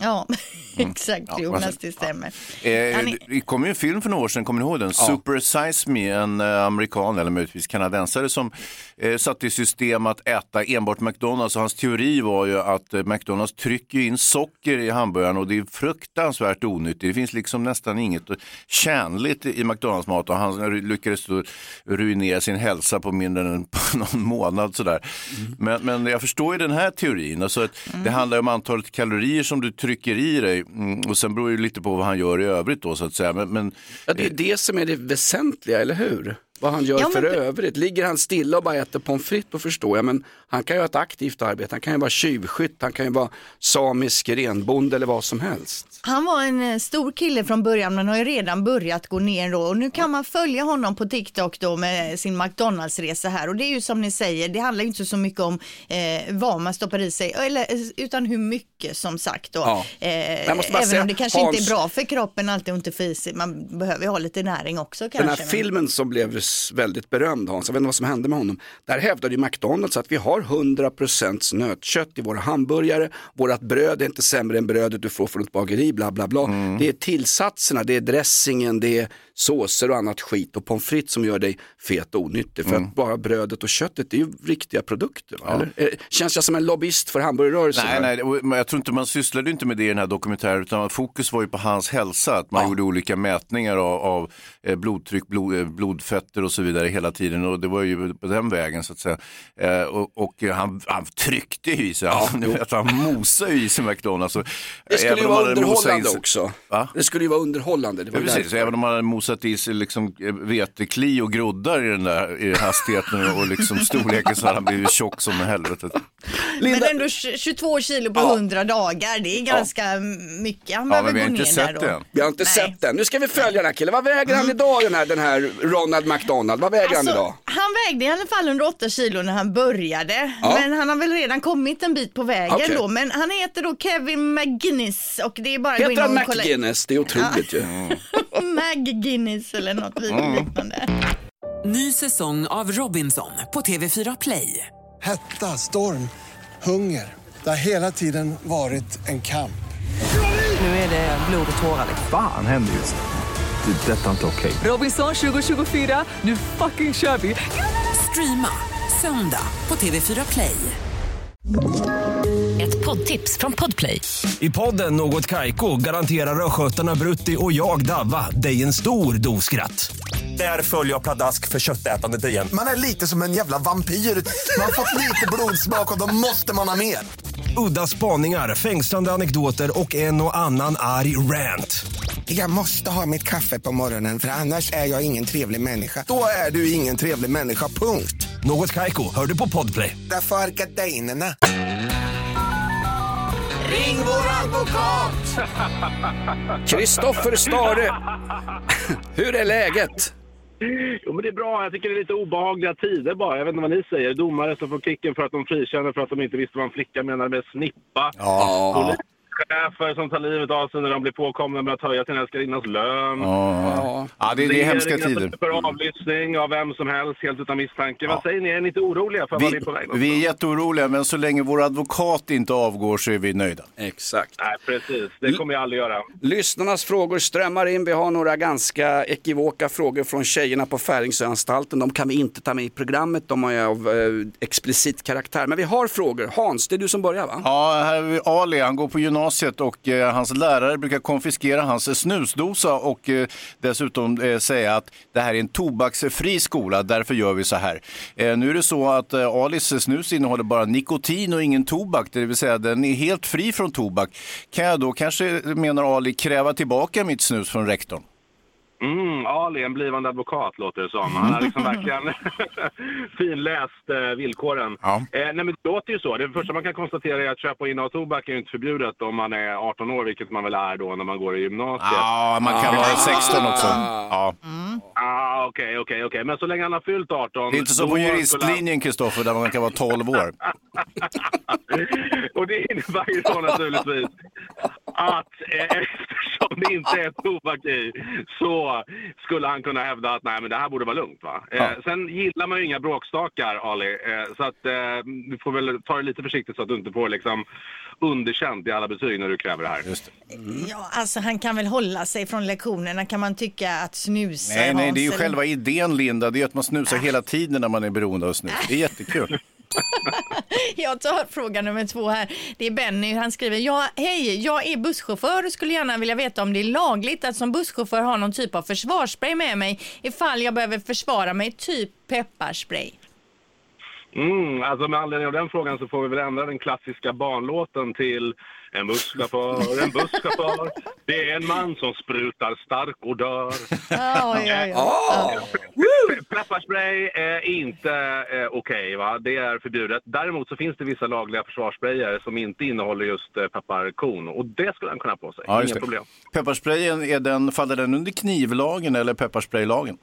[SPEAKER 5] Ja, exakt
[SPEAKER 4] Ja,
[SPEAKER 5] Jonas, det stämmer.
[SPEAKER 4] Eh,
[SPEAKER 5] är-
[SPEAKER 4] Det kom ju en film för några år sedan, kommer ni ihåg den? Super Size Me, en eh, amerikan eller möjligtvis kanadensare som eh, satte i system att äta enbart McDonalds. Och hans teori var ju att eh, McDonalds trycker in socker i hamburgaren och det är fruktansvärt onyttigt. Det finns liksom nästan inget tjänligt i McDonalds-mat och han lyckades ruinera sin hälsa på mindre än på någon månad sådär. Men, men jag förstår ju den här teorin. Alltså att Det handlar om antalet kalorier som du trycker i dig mm, och sen beror det lite på vad han gör i övrigt då så att säga. Men, men,
[SPEAKER 3] Ja, det är det som är det väsentliga, eller hur? Vad han gör
[SPEAKER 5] Ja,
[SPEAKER 3] för övrigt. Ligger han stilla och bara äter pommes frites, då förstår jag. Men han kan ju ha ett aktivt arbete. Han kan ju vara tjuvskytt, han kan ju vara samisk renbonde eller vad som helst.
[SPEAKER 5] Han var en eh, stor kille från början men har ju redan börjat gå ner då och nu kan man följa honom på TikTok då med sin McDonalds-resa här och det är ju som ni säger, det handlar ju inte så mycket om eh, vad man stoppar i sig eller, eh, utan hur mycket som sagt då.
[SPEAKER 3] Ja.
[SPEAKER 5] Eh, även
[SPEAKER 3] säga,
[SPEAKER 5] om det kanske
[SPEAKER 3] Hans-
[SPEAKER 5] inte är bra för kroppen alltid och inte för is, man behöver ju ha lite näring också kanske.
[SPEAKER 3] Den här
[SPEAKER 5] men-
[SPEAKER 3] filmen som blev väldigt berömd, Hans, jag vet inte vad som hände med honom. Där hävdade ju McDonalds att vi har 100% nötkött i våra hamburgare, vårat bröd är inte sämre än brödet du får från ett bageri, bla bla bla. Det är tillsatserna, det är dressingen, det är såser och annat skit och pommes frites som gör dig fet och onyttig. För att bara brödet och köttet, är ju riktiga produkter. Eller? Eh, Känns jag som en lobbyist för hamburgerrörelsen?
[SPEAKER 4] Nej, nej, men jag tror inte man sysslade inte med det i den här dokumentären utan fokus var ju på hans hälsa. Att man gjorde olika mätningar av, av eh, blodtryck, blod, eh, blodfetter och så vidare hela tiden och det var ju på den vägen så att säga. Eh, och och han, han tryckte ju i sig, han, vet, han mosade ju i sig McDonalds. Och,
[SPEAKER 3] Det skulle
[SPEAKER 4] även
[SPEAKER 3] ju vara
[SPEAKER 4] han
[SPEAKER 3] underhållande
[SPEAKER 4] sig-
[SPEAKER 3] också.
[SPEAKER 4] Va?
[SPEAKER 3] Det skulle ju vara underhållande. Det var
[SPEAKER 4] Ja, precis, även om man hade mosat i sig liksom eh, vetekli och groddar i den där i hastigheten och liksom storleken så hade han blivit tjock som helvetet.
[SPEAKER 5] Men ändå tj- 22 kilo på 100 dagar, det är ganska mycket han behöver gå ner där då.
[SPEAKER 3] Vi har inte sett den. Nu ska vi följa den här killen. Vad väger han idag den här, den här Ronald McDonald? Vad väger han
[SPEAKER 5] Alltså,
[SPEAKER 3] idag?
[SPEAKER 5] han vägde i alla fall 108 kilo när han började.
[SPEAKER 3] Ja.
[SPEAKER 5] Men han har väl redan kommit en bit på vägen
[SPEAKER 3] Okej.
[SPEAKER 5] då. Men han heter då Kevin McGuinness och det är bara att gå in
[SPEAKER 3] Heter
[SPEAKER 5] och
[SPEAKER 3] han
[SPEAKER 5] kolla.
[SPEAKER 3] McGuinness? Det är otroligt ju.
[SPEAKER 5] McGuinness eller något liknande.
[SPEAKER 6] Ny säsong av Robinson på TV4 Play.
[SPEAKER 7] Hetta, storm, hunger. Det har hela tiden varit en kamp.
[SPEAKER 6] Nu är det blod och tårar. liksom.
[SPEAKER 8] Fan händer just det. Det är detta inte okej.
[SPEAKER 6] Robinson 2024, nu fucking kör vi! Streama söndag på TV4 Play.
[SPEAKER 2] Ett poddtips från Podplay.
[SPEAKER 9] I podden Något Kaiko garanterar östgötarna Brutti och jag, Davva, dig en stor dos skratt. Där följer jag pladask för köttätandet igen.
[SPEAKER 10] Man är lite som en jävla vampyr. Man har fått lite blodsmak och då måste man ha mer.
[SPEAKER 9] Udda spaningar, fängslande anekdoter och en och annan arg rant.
[SPEAKER 10] Jag måste ha mitt kaffe på morgonen för annars är jag ingen trevlig människa. Då är du ingen trevlig människa, punkt.
[SPEAKER 9] Något Kaiko, hör du på Podplay.
[SPEAKER 10] Därför är gardinerna. Ring vår advokat!
[SPEAKER 3] Kristoffer Stare, hur är läget?
[SPEAKER 12] Jo, men det är bra. Jag tycker det är lite obehagliga tider bara. Jag vet inte vad ni säger. Domare som får kicken för att de frikänner för att de inte visste vad en flicka menar med snippa.
[SPEAKER 3] Ja.
[SPEAKER 12] Chefer som tar livet av sig när de blir påkomna med att höja sin älskarinnas lön.
[SPEAKER 4] Ja, ja det, det är hemska tider.
[SPEAKER 12] För avlyssning av vem som helst helt utan misstanke. Vad säger ni? Är ni inte oroliga för vad ni är på väg någonstans?
[SPEAKER 4] Vi är jätteoroliga, men så länge vår advokat inte avgår så är vi nöjda.
[SPEAKER 3] Exakt.
[SPEAKER 12] Nej, precis. Det kommer jag aldrig göra.
[SPEAKER 3] Lyssnarnas frågor strömmar in. Vi har några ganska ekivoka frågor från tjejerna på Färingsöanstalten. De kan vi inte ta med i programmet. De är av eh, explicit karaktär. Men vi har frågor. Hans, det är du som börjar va?
[SPEAKER 4] Ja, här har vi Ali, han går på gymnasiet och eh, hans lärare brukar konfiskera hans snusdosa och eh, dessutom eh, säga att det här är en tobaksfri skola, därför gör vi så här. Eh, nu är det så att eh, Alis snus innehåller bara nikotin och ingen tobak, det vill säga den är helt fri från tobak. Kan jag då kanske, menar Ali, kräva tillbaka mitt snus från rektorn?
[SPEAKER 12] Mm, Ali, en blivande advokat låter det som. Han har liksom verkligen finläst eh, villkoren.
[SPEAKER 4] Ja.
[SPEAKER 12] Eh, nej, men det låter ju så. Det första man kan konstatera är att köpa och inneha tobak är ju inte förbjudet om man är 18 år, vilket man väl är då när man går i gymnasiet.
[SPEAKER 4] Ja, man kan vara 16 också. Ja.
[SPEAKER 12] Ah, Okej, okej, okej. Men så länge han har fyllt 18...
[SPEAKER 4] Det är inte så
[SPEAKER 12] då
[SPEAKER 4] på juristlinjen, Kristoffer, där man kan vara 12 år.
[SPEAKER 12] och det innebär ju så naturligtvis att eh, det inte är tobak i så skulle han kunna hävda att nej men det här borde vara lugnt va. Eh,
[SPEAKER 4] Ja.
[SPEAKER 12] Sen gillar man ju inga bråkstakar Ali, eh, så att eh, du får väl ta det lite försiktigt så att du inte får liksom underkänt i alla betyg när du kräver det här.
[SPEAKER 4] Just det.
[SPEAKER 5] Ja, alltså han kan väl hålla sig från lektionerna kan man tycka att snusa
[SPEAKER 4] Nej, nej, det är ju själva idén, Linda. Det är att man snusar hela tiden när man är beroende av snus. Det är jättekul.
[SPEAKER 5] Jag tar fråga nummer två här. Det är Benny, han skriver, ja, hej, jag är busschaufför och skulle gärna vilja veta om det är lagligt att som busschaufför ha någon typ av försvarsspray med mig ifall jag behöver försvara mig, typ pepparspray.
[SPEAKER 12] Mm, alltså med anledning av den frågan så får vi väl ändra den klassiska barnlåten till en busschaufför, en busschaufför. Det är en man som sprutar stark och dör.
[SPEAKER 5] Ja, ja, ja.
[SPEAKER 3] Ah,
[SPEAKER 12] Pe- Pepparspray är inte eh, okej, va? det är förbjudet. Däremot så finns det vissa lagliga försvarssprayer som inte innehåller just eh, pepparkorn och det skulle han kunna ha på sig.
[SPEAKER 4] Ja, just
[SPEAKER 12] Inga
[SPEAKER 4] det.
[SPEAKER 12] problem.
[SPEAKER 4] Pepparsprayen, är den, faller den under knivlagen eller pepparspraylagen?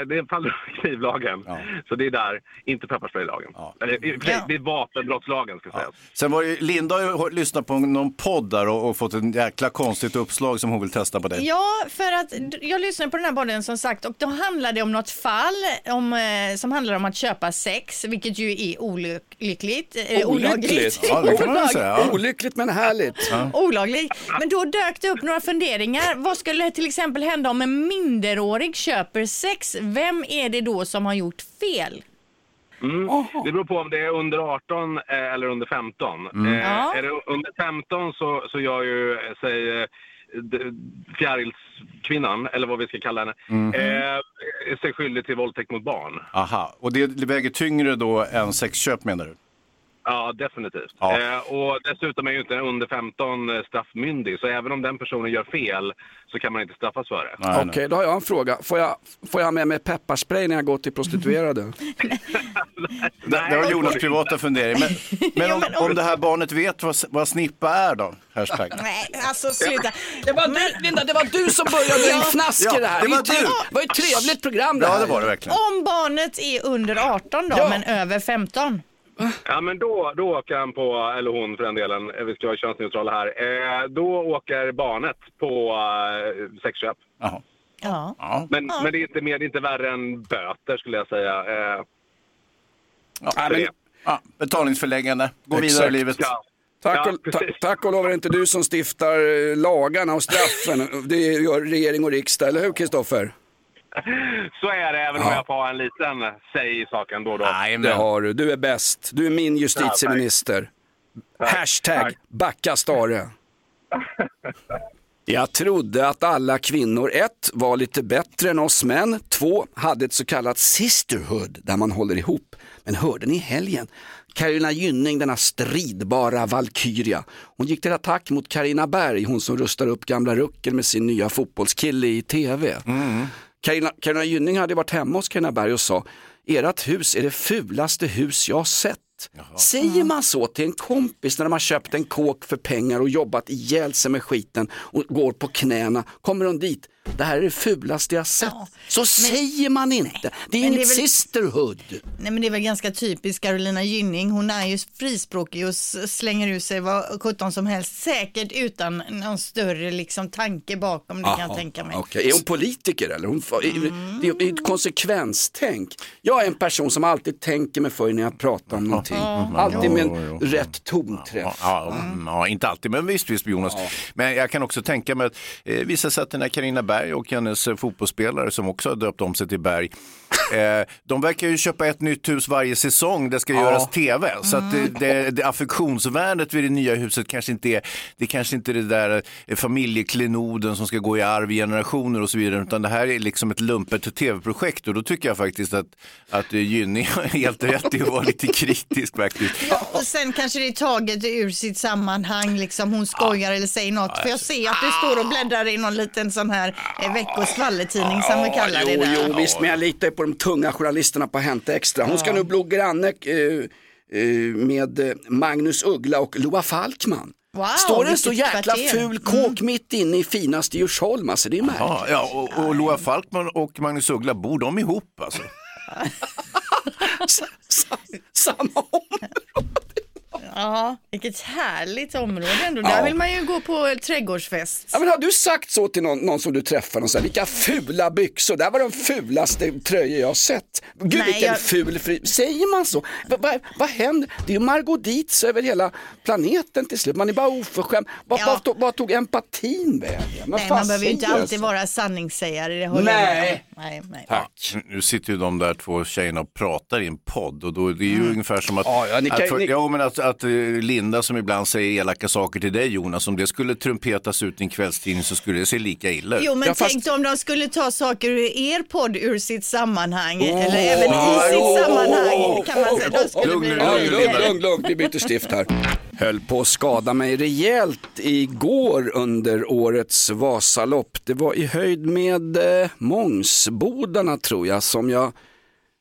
[SPEAKER 12] Eh, Det faller under knivlagen,
[SPEAKER 4] Ja.
[SPEAKER 12] så det är där, inte pepparspraylagen.
[SPEAKER 4] Ja.
[SPEAKER 12] Eller, sig, det är vapenbrottslagen ska sägas.
[SPEAKER 4] Sen var ju, Linda har ju lyssnat på någon podd där och, och fått en jäkla konstigt uppslag som hon vill testa på dig.
[SPEAKER 5] Ja, för att jag lyssnade på den här podden som sagt och då handlade det om något fall om, eh, som handlar om att köpa sex, vilket ju är olyckligt. Eh, olagligt.
[SPEAKER 4] Ja, det kan man säga. Ja.
[SPEAKER 3] Olyckligt men härligt.
[SPEAKER 5] Olagligt. Men då dök det upp några funderingar. Vad skulle till exempel hända om en minderårig köper sex? Vem är det då som har gjort fel?
[SPEAKER 12] Mm. Det beror på om det är under 18 eh, eller under 15. Eh,
[SPEAKER 5] Ja.
[SPEAKER 12] Är det under 15 så, så gör ju, eh, säg, eh, fjärilskvinnan, eller vad vi ska kalla henne, eh, sig skyldig till våldtäkt mot barn.
[SPEAKER 4] Aha, och det väger tyngre då än sexköp menar du?
[SPEAKER 12] Ja, definitivt.
[SPEAKER 4] Ja.
[SPEAKER 12] Eh, och dessutom är ju inte under 15 eh, straffmyndig, så även om den personen gör fel så kan man inte straffas för det.
[SPEAKER 3] Okej, då har jag en fråga. Får jag, får jag med mig pepparspray när jag går till prostituerade?
[SPEAKER 4] Det, det var Jonas privata fundering. Men, men,
[SPEAKER 5] Ja,
[SPEAKER 4] om,
[SPEAKER 5] om-
[SPEAKER 4] det här barnet vet vad, vad snippa är då? Hashtag.
[SPEAKER 5] Nej, alltså sluta.
[SPEAKER 3] Det var du, Linda, det var du som började din fnask
[SPEAKER 4] Ja,
[SPEAKER 3] i det här.
[SPEAKER 4] det var du.
[SPEAKER 3] Det var ett trevligt program det
[SPEAKER 4] Ja,
[SPEAKER 3] här.
[SPEAKER 4] det var det verkligen.
[SPEAKER 5] Om barnet är under 18 då,
[SPEAKER 3] Ja.
[SPEAKER 5] men över 15.
[SPEAKER 12] Ja, men då, då åker han på, eller hon för den delen, eh, vi ska vara könsneutrala här, eh, då åker barnet på eh, sexköp.
[SPEAKER 4] Jaha.
[SPEAKER 5] Ja.
[SPEAKER 4] Ja.
[SPEAKER 12] Men, men det, är inte mer, det är inte värre än böter skulle jag säga. Eh,
[SPEAKER 4] Ja,
[SPEAKER 12] för
[SPEAKER 3] men-
[SPEAKER 12] det.
[SPEAKER 4] ja, betalningsförläggande. Gå vidare
[SPEAKER 3] Exakt.
[SPEAKER 4] i livet.
[SPEAKER 12] Ja.
[SPEAKER 3] Tack,
[SPEAKER 12] Ja,
[SPEAKER 3] och, ta,
[SPEAKER 12] precis.
[SPEAKER 3] tack och lov är det inte du som stiftar eh, lagarna och straffen. Det gör regering och riksdag, eller hur Kristoffer?
[SPEAKER 12] Så är det, även om
[SPEAKER 3] Ja.
[SPEAKER 12] jag får ha en liten säg i saken då och då.
[SPEAKER 4] Nej,
[SPEAKER 3] Det har du. Du är bäst. Du är min justitieminister. Hashtag
[SPEAKER 12] Tack.
[SPEAKER 3] backa Stare. Jag trodde att alla kvinnor ett var lite bättre än oss män, två hade ett så kallat sisterhood där man håller ihop. Men hörde ni i helgen? Carolina Gynning, denna stridbara valkyria. Hon gick till attack mot Karina Berg, hon som rustar upp gamla ruckel med sin nya fotbollskille i tv. Carina, Carina Gynning hade varit hemma hos Carina Berg och sa, ert hus är det fulaste hus jag har sett. Säger man så till en kompis när de har köpt en kåk för pengar och jobbat ihjäl sig med skiten och går på knäna, kommer hon dit, det här är det fulaste jag sett. Så säger man inte. Det är
[SPEAKER 5] men det
[SPEAKER 3] inget
[SPEAKER 5] är väl-
[SPEAKER 3] sisterhood.
[SPEAKER 5] Nej men det är väl ganska typiskt Carolina Gynning, hon är ju frispråkig och slänger ur sig vad sjutton som helst, säkert utan någon större liksom tanke bakom det kan jag tänka mig.
[SPEAKER 3] okej. Är hon politiker eller? Hon,
[SPEAKER 5] Mm.
[SPEAKER 3] Det är ett konsekvenstänk. Jag är en person som alltid tänker mig för när jag pratar om någonting. Alltid med en rätt tonträff.
[SPEAKER 4] Ja, mm, ja, inte alltid, men visst, visst Jonas. Men jag kan också tänka mig att eh, vissa sätt när Carina Berg och hennes eh, fotbollsspelare som också har döpt om sig till Berg, eh, de verkar ju köpa ett nytt hus varje säsong, det ska göras tv. Så att det, det, det affektionsvärdet vid det nya huset kanske inte är, det kanske inte är det där eh, familjeklenoden som ska gå i arv i generationer och så vidare, utan det här är liksom ett lumpet tv-projekt och då tycker jag faktiskt att, att eh, Gynning har helt rätt i att vara lite kritisk faktiskt.
[SPEAKER 5] Och sen kanske det är taget ur sitt sammanhang, liksom. Hon skojar eller säger något. För jag ser att du står och bläddrar i någon liten sån här eh, veckors skvallertidning som vi kallar det
[SPEAKER 3] jo,
[SPEAKER 5] där.
[SPEAKER 3] jo, visst, men jag litar på de tunga journalisterna på Hänt Extra. Hon ska nu bli granne eh, eh, med Magnus Uggla och Loa Falkman.
[SPEAKER 5] Wow,
[SPEAKER 3] Står en så jäkla
[SPEAKER 5] kvarter.
[SPEAKER 3] ful kåk mitt inne i finaste Djursholm, alltså det är märkligt.
[SPEAKER 4] Ja, ja och, och Loa Falkman och Magnus Uggla, bor de ihop alltså?
[SPEAKER 3] Samma
[SPEAKER 5] Ja, vilket härligt område ändå. Där vill man ju gå på trädgårdsfest.
[SPEAKER 3] Ja, men har du sagt så till någon, någon som du träffar, och så här, vilka fula byxor, det här var de fulaste tröjor jag har sett. Gud
[SPEAKER 5] Nej,
[SPEAKER 3] vilken
[SPEAKER 5] jag-
[SPEAKER 3] ful fri... Säger man så? Vad va, vad händer? Det är ju Margot Dietz över hela planeten till slut, man är bara oförskämd. Vad
[SPEAKER 5] Ja.
[SPEAKER 3] tog, tog empatin vägen?
[SPEAKER 5] Nej, man behöver ju inte alltid vara sanningssägare. Det
[SPEAKER 3] Nej.
[SPEAKER 5] nej, nej.
[SPEAKER 4] Tack. Nu sitter ju de där två tjejerna och pratar i en podd och då, det är ju ungefär som att,
[SPEAKER 3] Ja, ja, ni kan-
[SPEAKER 4] att, för,
[SPEAKER 3] ni-
[SPEAKER 4] ja, men att, att Linda som ibland säger elaka saker till dig Jonas, om det skulle trumpetas ut i en kvällstidning så skulle det se lika illa ut.
[SPEAKER 5] Jo men
[SPEAKER 3] Ja, fast-
[SPEAKER 5] tänk om de skulle ta saker ur er podd ur sitt sammanhang,
[SPEAKER 3] Oh,
[SPEAKER 5] eller även i sitt sammanhang kan man säga. Då skulle det
[SPEAKER 3] Lugn,
[SPEAKER 5] bli
[SPEAKER 3] lugn, lugn, lugn, lugn, vi byter stift här. Höll på att skada mig rejält igår under årets Vasalopp. Det var i höjd med eh, Mångsbodarna tror jag som jag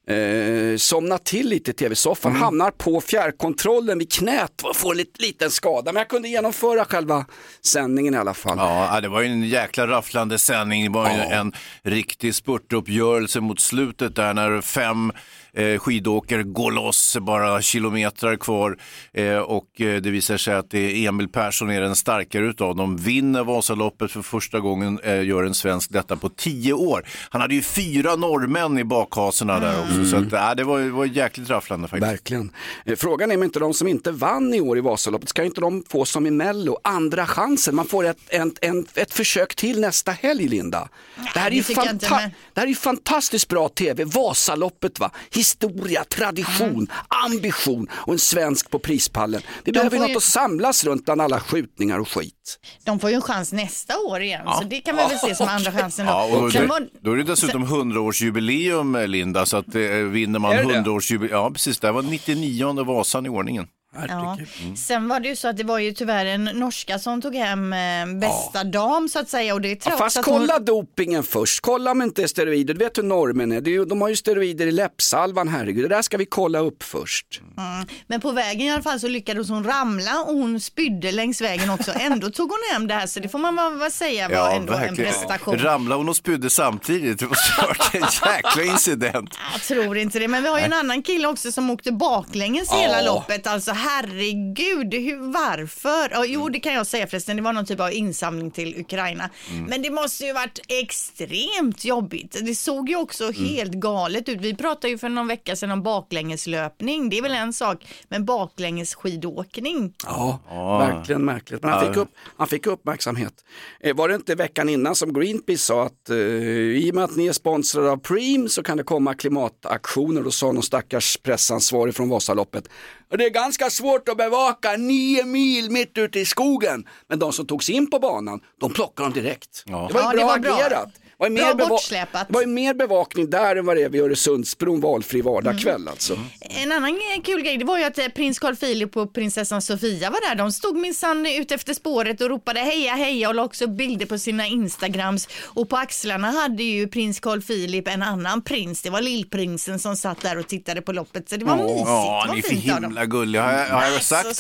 [SPEAKER 3] eh, somnar till lite i tv-soffan, hamnar på fjärrkontrollen vid knät och får en lit, liten skada. Men jag kunde genomföra själva sändningen i alla fall.
[SPEAKER 4] Ja, det var ju en jäkla rafflande sändning. Det var ju en riktig spurtuppgörelse mot slutet där när fem eh, skidåkare går loss, bara kilometrar kvar eh, och eh, det visar sig att det är Emil Persson är den starkare utav dem, vinner Vasaloppet för första gången, eh, gör en svensk detta på tio år. Han hade ju fyra norrmän i bakhasorna där också, så att, äh, det var, var jäkligt rafflande faktiskt.
[SPEAKER 3] Verkligen. Eh, Frågan är om inte de som inte vann i år i Vasaloppet, ska inte de få som i Mello, andra chansen? Man får ett, en, en, ett försök till nästa helg, Linda. Det här är
[SPEAKER 5] det inte,
[SPEAKER 3] fanta-
[SPEAKER 5] men-
[SPEAKER 3] det här är ju fantastiskt bra tv, Vasaloppet va, historia, tradition, ambition och en svensk på prispallen. Vi behöver
[SPEAKER 5] får
[SPEAKER 3] ju något
[SPEAKER 5] ju-
[SPEAKER 3] att samlas runt bland alla skjutningar och skit.
[SPEAKER 5] De får ju en chans nästa år igen, så det kan man väl se som andra chansen då.
[SPEAKER 4] Ja, och
[SPEAKER 5] var-
[SPEAKER 4] då är det dessutom 100-årsjubileum eh, Linda, så att eh, vinner man
[SPEAKER 3] Är det det?
[SPEAKER 4] 100-årsjubileum, ja precis, det var 99 Vasan i ordningen.
[SPEAKER 5] Ja. Sen var det ju så att det var ju tyvärr en norska som tog hem eh, bästa dam så att säga och det är
[SPEAKER 3] Ja,
[SPEAKER 5] trots
[SPEAKER 3] fast
[SPEAKER 5] att hon...
[SPEAKER 3] kolla dopingen först, kolla om inte är steroider, du vet hur normen är, Det är ju- de har ju steroider i läppsalvan, herregud, det där ska vi kolla upp först.
[SPEAKER 5] Mm. Men på vägen i alla fall så lyckades hon ramla och hon spydde längs vägen också. Ändå tog hon hem det här så det får man väl säga var ändå en prestation.
[SPEAKER 4] Ramlade hon och spydde samtidigt? Det varit en jäkla incident.
[SPEAKER 5] Jag tror inte det, men vi har ju en annan kille också som åkte baklänges
[SPEAKER 4] Ja.
[SPEAKER 5] hela loppet. Alltså herregud, hur, varför? Ja, jo, det kan jag säga förresten, det var någon typ av insamling till Ukraina.
[SPEAKER 4] Mm.
[SPEAKER 5] Men det måste ju varit extremt jobbigt. Det såg ju också
[SPEAKER 4] Mm.
[SPEAKER 5] helt galet ut. Vi pratade ju för någon vecka sedan om baklängeslöpning. Det är väl en sak, men baklängesskidåkning.
[SPEAKER 3] Ja,
[SPEAKER 4] Ja.
[SPEAKER 3] verkligen märkligt. Men han fick, upp, han fick uppmärksamhet. Eh, var det inte veckan innan som Greenpeace sa att eh, i och med att ni är sponsrade av Preem så kan det komma klimataktioner. Då sa någon stackars pressansvarig från Vasaloppet. Det är ganska svårt att bevaka nio mil mitt ute i skogen. Men de som tog sig in på banan, de plockade dem direkt. Det var ju
[SPEAKER 5] Ja, det
[SPEAKER 3] bra
[SPEAKER 5] var bra.
[SPEAKER 3] agerat. Var ju mer, beva- var ju mer bevakning där än vad det är vid Öresundsbron valfri
[SPEAKER 5] Mm.
[SPEAKER 3] vardagskväll alltså.
[SPEAKER 5] En annan eh, kul grej det var ju att eh, prins Carl Philip och prinsessan Sofia var där. De stod minsann ute efter spåret och ropade heja heja och la också bilder på sina instagrams. Och på axlarna hade ju prins Carl Philip en annan prins. Det var lillprinsen som satt där och tittade på loppet. Så det var mysigt.
[SPEAKER 4] Ja, ni är för himla gulliga. Har jag, har jag
[SPEAKER 5] Nej,
[SPEAKER 4] sagt att,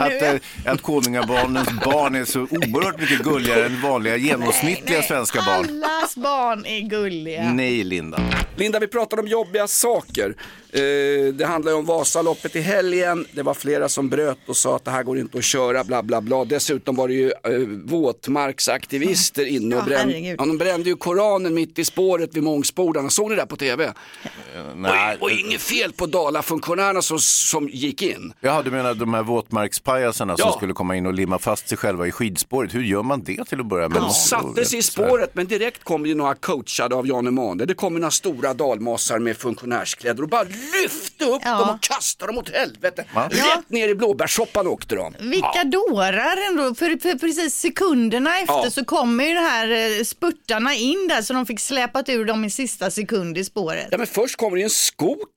[SPEAKER 4] att,
[SPEAKER 5] nu.
[SPEAKER 4] eh, att konungabarnens barn är så oerhört mycket gulligare än vanliga genomsnittliga svenska barn?
[SPEAKER 5] Allas barn är gulliga.
[SPEAKER 4] Nej, Linda.
[SPEAKER 3] Linda, vi pratade om jobbiga saker. Eh, det handlar ju om Vasaloppet i helgen. Det var flera som bröt och sa att det här går inte att köra, bla bla bla. Dessutom var det ju eh, våtmarksaktivister inne och
[SPEAKER 5] Ja,
[SPEAKER 3] brände.
[SPEAKER 5] herregud.
[SPEAKER 3] Ja, de brände ju Koranen mitt i spåret vid Mångsbodarna. Såg ni det på tv?
[SPEAKER 4] Nej.
[SPEAKER 3] Och, och inget fel på Dala-funktionärerna som, som gick in.
[SPEAKER 4] Jaha, du menar de här våtmarkspajasarna som
[SPEAKER 3] Ja.
[SPEAKER 4] skulle komma in och limma fast sig själva i skidspåret. Hur gör man det till att börja med?
[SPEAKER 3] De satte sig i spåret men direkt kom ju några coachade av Jan Emanuel. Det kom ju några stora dalmasar med funktionärskläder och bara lyfte upp dem och kastade dem åt helvete.
[SPEAKER 4] Va?
[SPEAKER 3] Rätt ner i blåbärssoppan åkte de.
[SPEAKER 5] Vilka dårar ändå, för, för precis sekunderna efter
[SPEAKER 3] Ja.
[SPEAKER 5] så kommer ju det här eh, spurtarna in där så de fick släpat ur dem i sista sekund i spåret.
[SPEAKER 3] Ja, men först kommer det ju en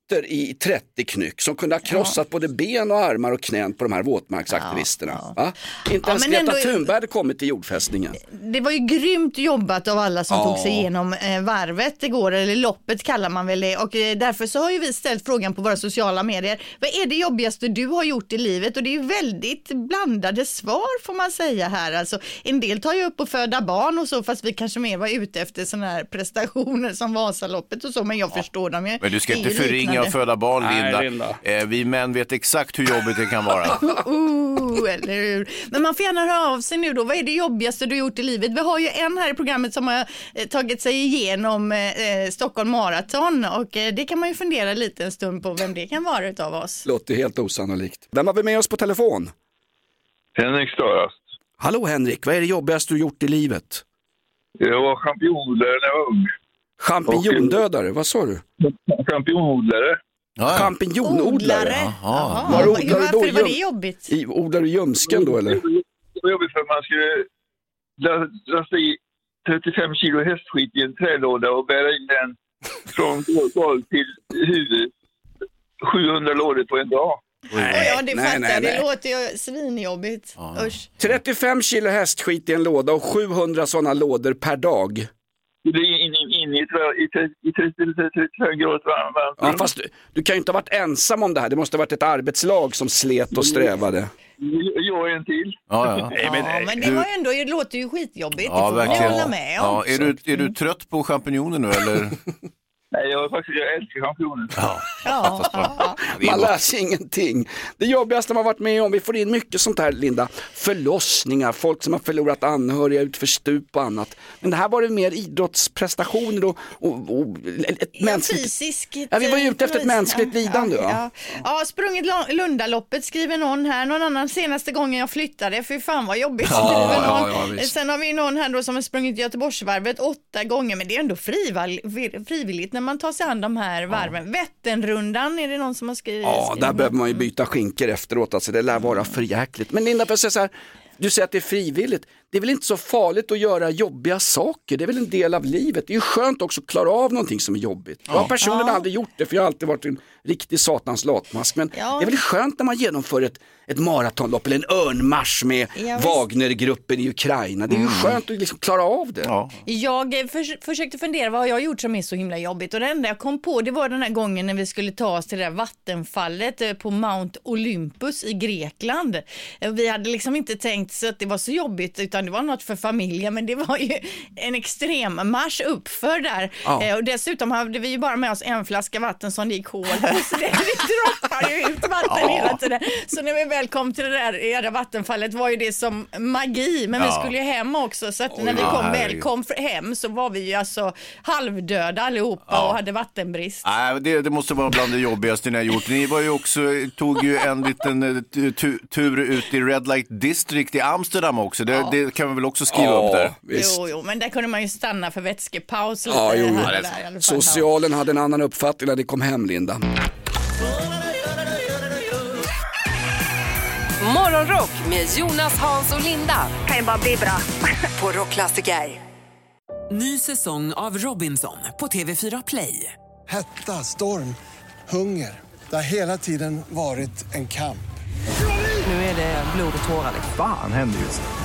[SPEAKER 3] skoter i 30 knyck som kunde ha krossat både ben och armar och knän på de här våtmarksaktivisterna. Va? Inte
[SPEAKER 5] Ja,
[SPEAKER 3] ens
[SPEAKER 5] men
[SPEAKER 3] Greta
[SPEAKER 5] ändå-
[SPEAKER 3] Thunberg hade kommit till jordfästningen.
[SPEAKER 5] Det var ju grymt jobbat av alla som
[SPEAKER 3] Ja.
[SPEAKER 5] tog sig igenom eh, varvet igår, eller loppet kallar man väl det. Och eh, därför så har ju vi ställt frågan på våra sociala medier. Vad är det jobbigaste du har gjort i livet? Och det är ju väldigt blandade svar får man säga här. Alltså, en del tar ju upp att föda barn och så, fast vi kanske mer var ute efter sådana här prestationer som Vasaloppet och så, men jag förstår dem ju.
[SPEAKER 4] Men du ska inte förringa
[SPEAKER 5] liknande.
[SPEAKER 4] och föda barn,
[SPEAKER 3] Nej,
[SPEAKER 4] Linda.
[SPEAKER 3] Linda.
[SPEAKER 4] Eh, vi män vet exakt hur jobbigt det kan vara.
[SPEAKER 5] Oh, eller hur? Men man får gärna höra av sig nu då. Vad är det jobbigaste du har gjort i livet? Vi har ju en här i programmet som har eh, tagit sig igenom eh, eh, Stockholm Marathon och eh, det kan man ju fundera lite en stund på vem det kan vara utav oss.
[SPEAKER 3] Låter helt osannolikt. Vem har vi med oss på telefon?
[SPEAKER 13] Henrik Starast.
[SPEAKER 3] Hallå Henrik, vad är det jobbigaste du gjort i livet?
[SPEAKER 13] Jag var championodlare när jag var ung.
[SPEAKER 3] Champinjondödare, vad sa du?
[SPEAKER 13] Championodlare.
[SPEAKER 3] Champinjonodlare?
[SPEAKER 5] Jaha,
[SPEAKER 3] Var
[SPEAKER 5] hur-
[SPEAKER 3] odlar du då
[SPEAKER 5] varför var det jobbigt?
[SPEAKER 3] I, odlar du ljumsken då eller?
[SPEAKER 13] Det var jobbigt för man skulle la- lasta i 35 kilo hästskit i en trälåda och bära in den från golv till huvud. 700 lådor på en dag.
[SPEAKER 5] ja, det
[SPEAKER 3] nej,
[SPEAKER 5] fattar
[SPEAKER 3] nej, nej.
[SPEAKER 5] Det låter ju svinjobbigt. Usch.
[SPEAKER 3] 35 kilo hästskit i en låda och 700 sådana lådor per dag.
[SPEAKER 13] Det är in, in, in i, ett, i, 30 i 30-35 grader varmt.
[SPEAKER 3] Ja, fast du, du kan ju inte ha varit ensam om det här. Det måste ha varit ett arbetslag som slet och strävade.
[SPEAKER 13] Jag och en till.
[SPEAKER 4] Ja, ja.
[SPEAKER 3] Nej, men,
[SPEAKER 5] Ja, men det
[SPEAKER 4] du-
[SPEAKER 5] var ju ändå, det låter ju skitjobbigt.
[SPEAKER 4] Ja,
[SPEAKER 5] det får man hålla med om.
[SPEAKER 4] Ja, är, du, är du trött på champinjoner nu eller?
[SPEAKER 13] Nej, jag, faktiskt, jag älskar champinjoner.
[SPEAKER 4] Ja.
[SPEAKER 5] Ja.
[SPEAKER 3] Man lär sig ingenting. Det jobbigaste man varit med om, vi får in mycket sånt här Linda, förlossningar, folk som har förlorat anhöriga ut för stup och annat. Men det här var det mer idrottsprestationer och, och, och ett
[SPEAKER 5] Ja,
[SPEAKER 3] mänskligt...
[SPEAKER 5] fysiskt.
[SPEAKER 3] Ja, vi var ju ute efter ett
[SPEAKER 5] eh,
[SPEAKER 3] mänskligt lidande,
[SPEAKER 5] Ja,
[SPEAKER 3] ja.
[SPEAKER 5] ja. ja sprungit Lo- Lundaloppet skriver någon här. Någon annan senaste gången jag flyttade. Fy fan vad jobbigt
[SPEAKER 3] Ja,
[SPEAKER 5] skriver någon. Sen har vi någon här då som har sprungit Göteborgsvarvet åtta gånger. Men det är ändå frivilligt när man tar sig an de här varven. Vätternrundan är det någon som har skrivit.
[SPEAKER 3] Ja,
[SPEAKER 5] skrivit
[SPEAKER 3] där
[SPEAKER 5] om.
[SPEAKER 3] behöver man ju byta skinker efteråt, alltså det lär vara för jäkligt. Men Linda, säga så här, du säger att det är frivilligt. Det är väl inte så farligt att göra jobbiga saker, det är väl en del av livet. Det är ju skönt också att klara av någonting som är jobbigt. Jag har personligen aldrig gjort det, för jag har alltid varit en riktig satans latmask. Men det är väl skönt när man genomför ett, ett maratonlopp eller en örnmarsch med
[SPEAKER 5] Ja.
[SPEAKER 3] Wagnergruppen i Ukraina. Det är ju skönt att liksom klara av det.
[SPEAKER 4] Ja.
[SPEAKER 5] Jag eh, förs- försökte fundera vad har jag gjort som är så himla jobbigt och det enda jag kom på det var den här gången när vi skulle ta oss till det där vattenfallet eh, på Mount Olympus i Grekland. Eh, Vi hade liksom inte tänkt så att det var så jobbigt utan det var något för familjen men det var ju en extrem marsch uppför där
[SPEAKER 3] Ja.
[SPEAKER 5] Eh, och dessutom hade vi ju bara med oss en flaska vatten som det gick hål på så det, det droppar ju ut vatten hela tiden. Så när vi väl kom till det där jävla vattenfallet var ju det som magi men vi
[SPEAKER 4] Ja.
[SPEAKER 5] skulle ju hem också så att när vi
[SPEAKER 4] ja,
[SPEAKER 5] kom väl kom hem så var vi ju alltså halvdöda allihopa
[SPEAKER 4] Ja.
[SPEAKER 5] och hade vattenbrist.
[SPEAKER 4] Nej, det, det måste vara bland det jobbigaste ni har gjort. Ni var ju också, tog ju en liten eh, tu, tu, tur ut i Red Light District i Amsterdam också. Det, det kan vi väl också skriva upp där.
[SPEAKER 3] visst.
[SPEAKER 5] Jo, jo, men där kunde man ju stanna för vätskepaus lite.
[SPEAKER 3] Ja, jo, jo.
[SPEAKER 5] här och där i alla fall.
[SPEAKER 3] Socialen hade en annan uppfattning när det kom hem, Linda.
[SPEAKER 1] Morgonrock med Jonas, Hans och Linda.
[SPEAKER 14] Kan ju bara bli bra.
[SPEAKER 1] På Rockklassiker.
[SPEAKER 6] Ny säsong av Robinson på TV4 Play.
[SPEAKER 7] Hetta, storm, hunger. Det har hela tiden varit en kamp.
[SPEAKER 6] Nu är det blod och tårar.
[SPEAKER 8] Fan händer just nu.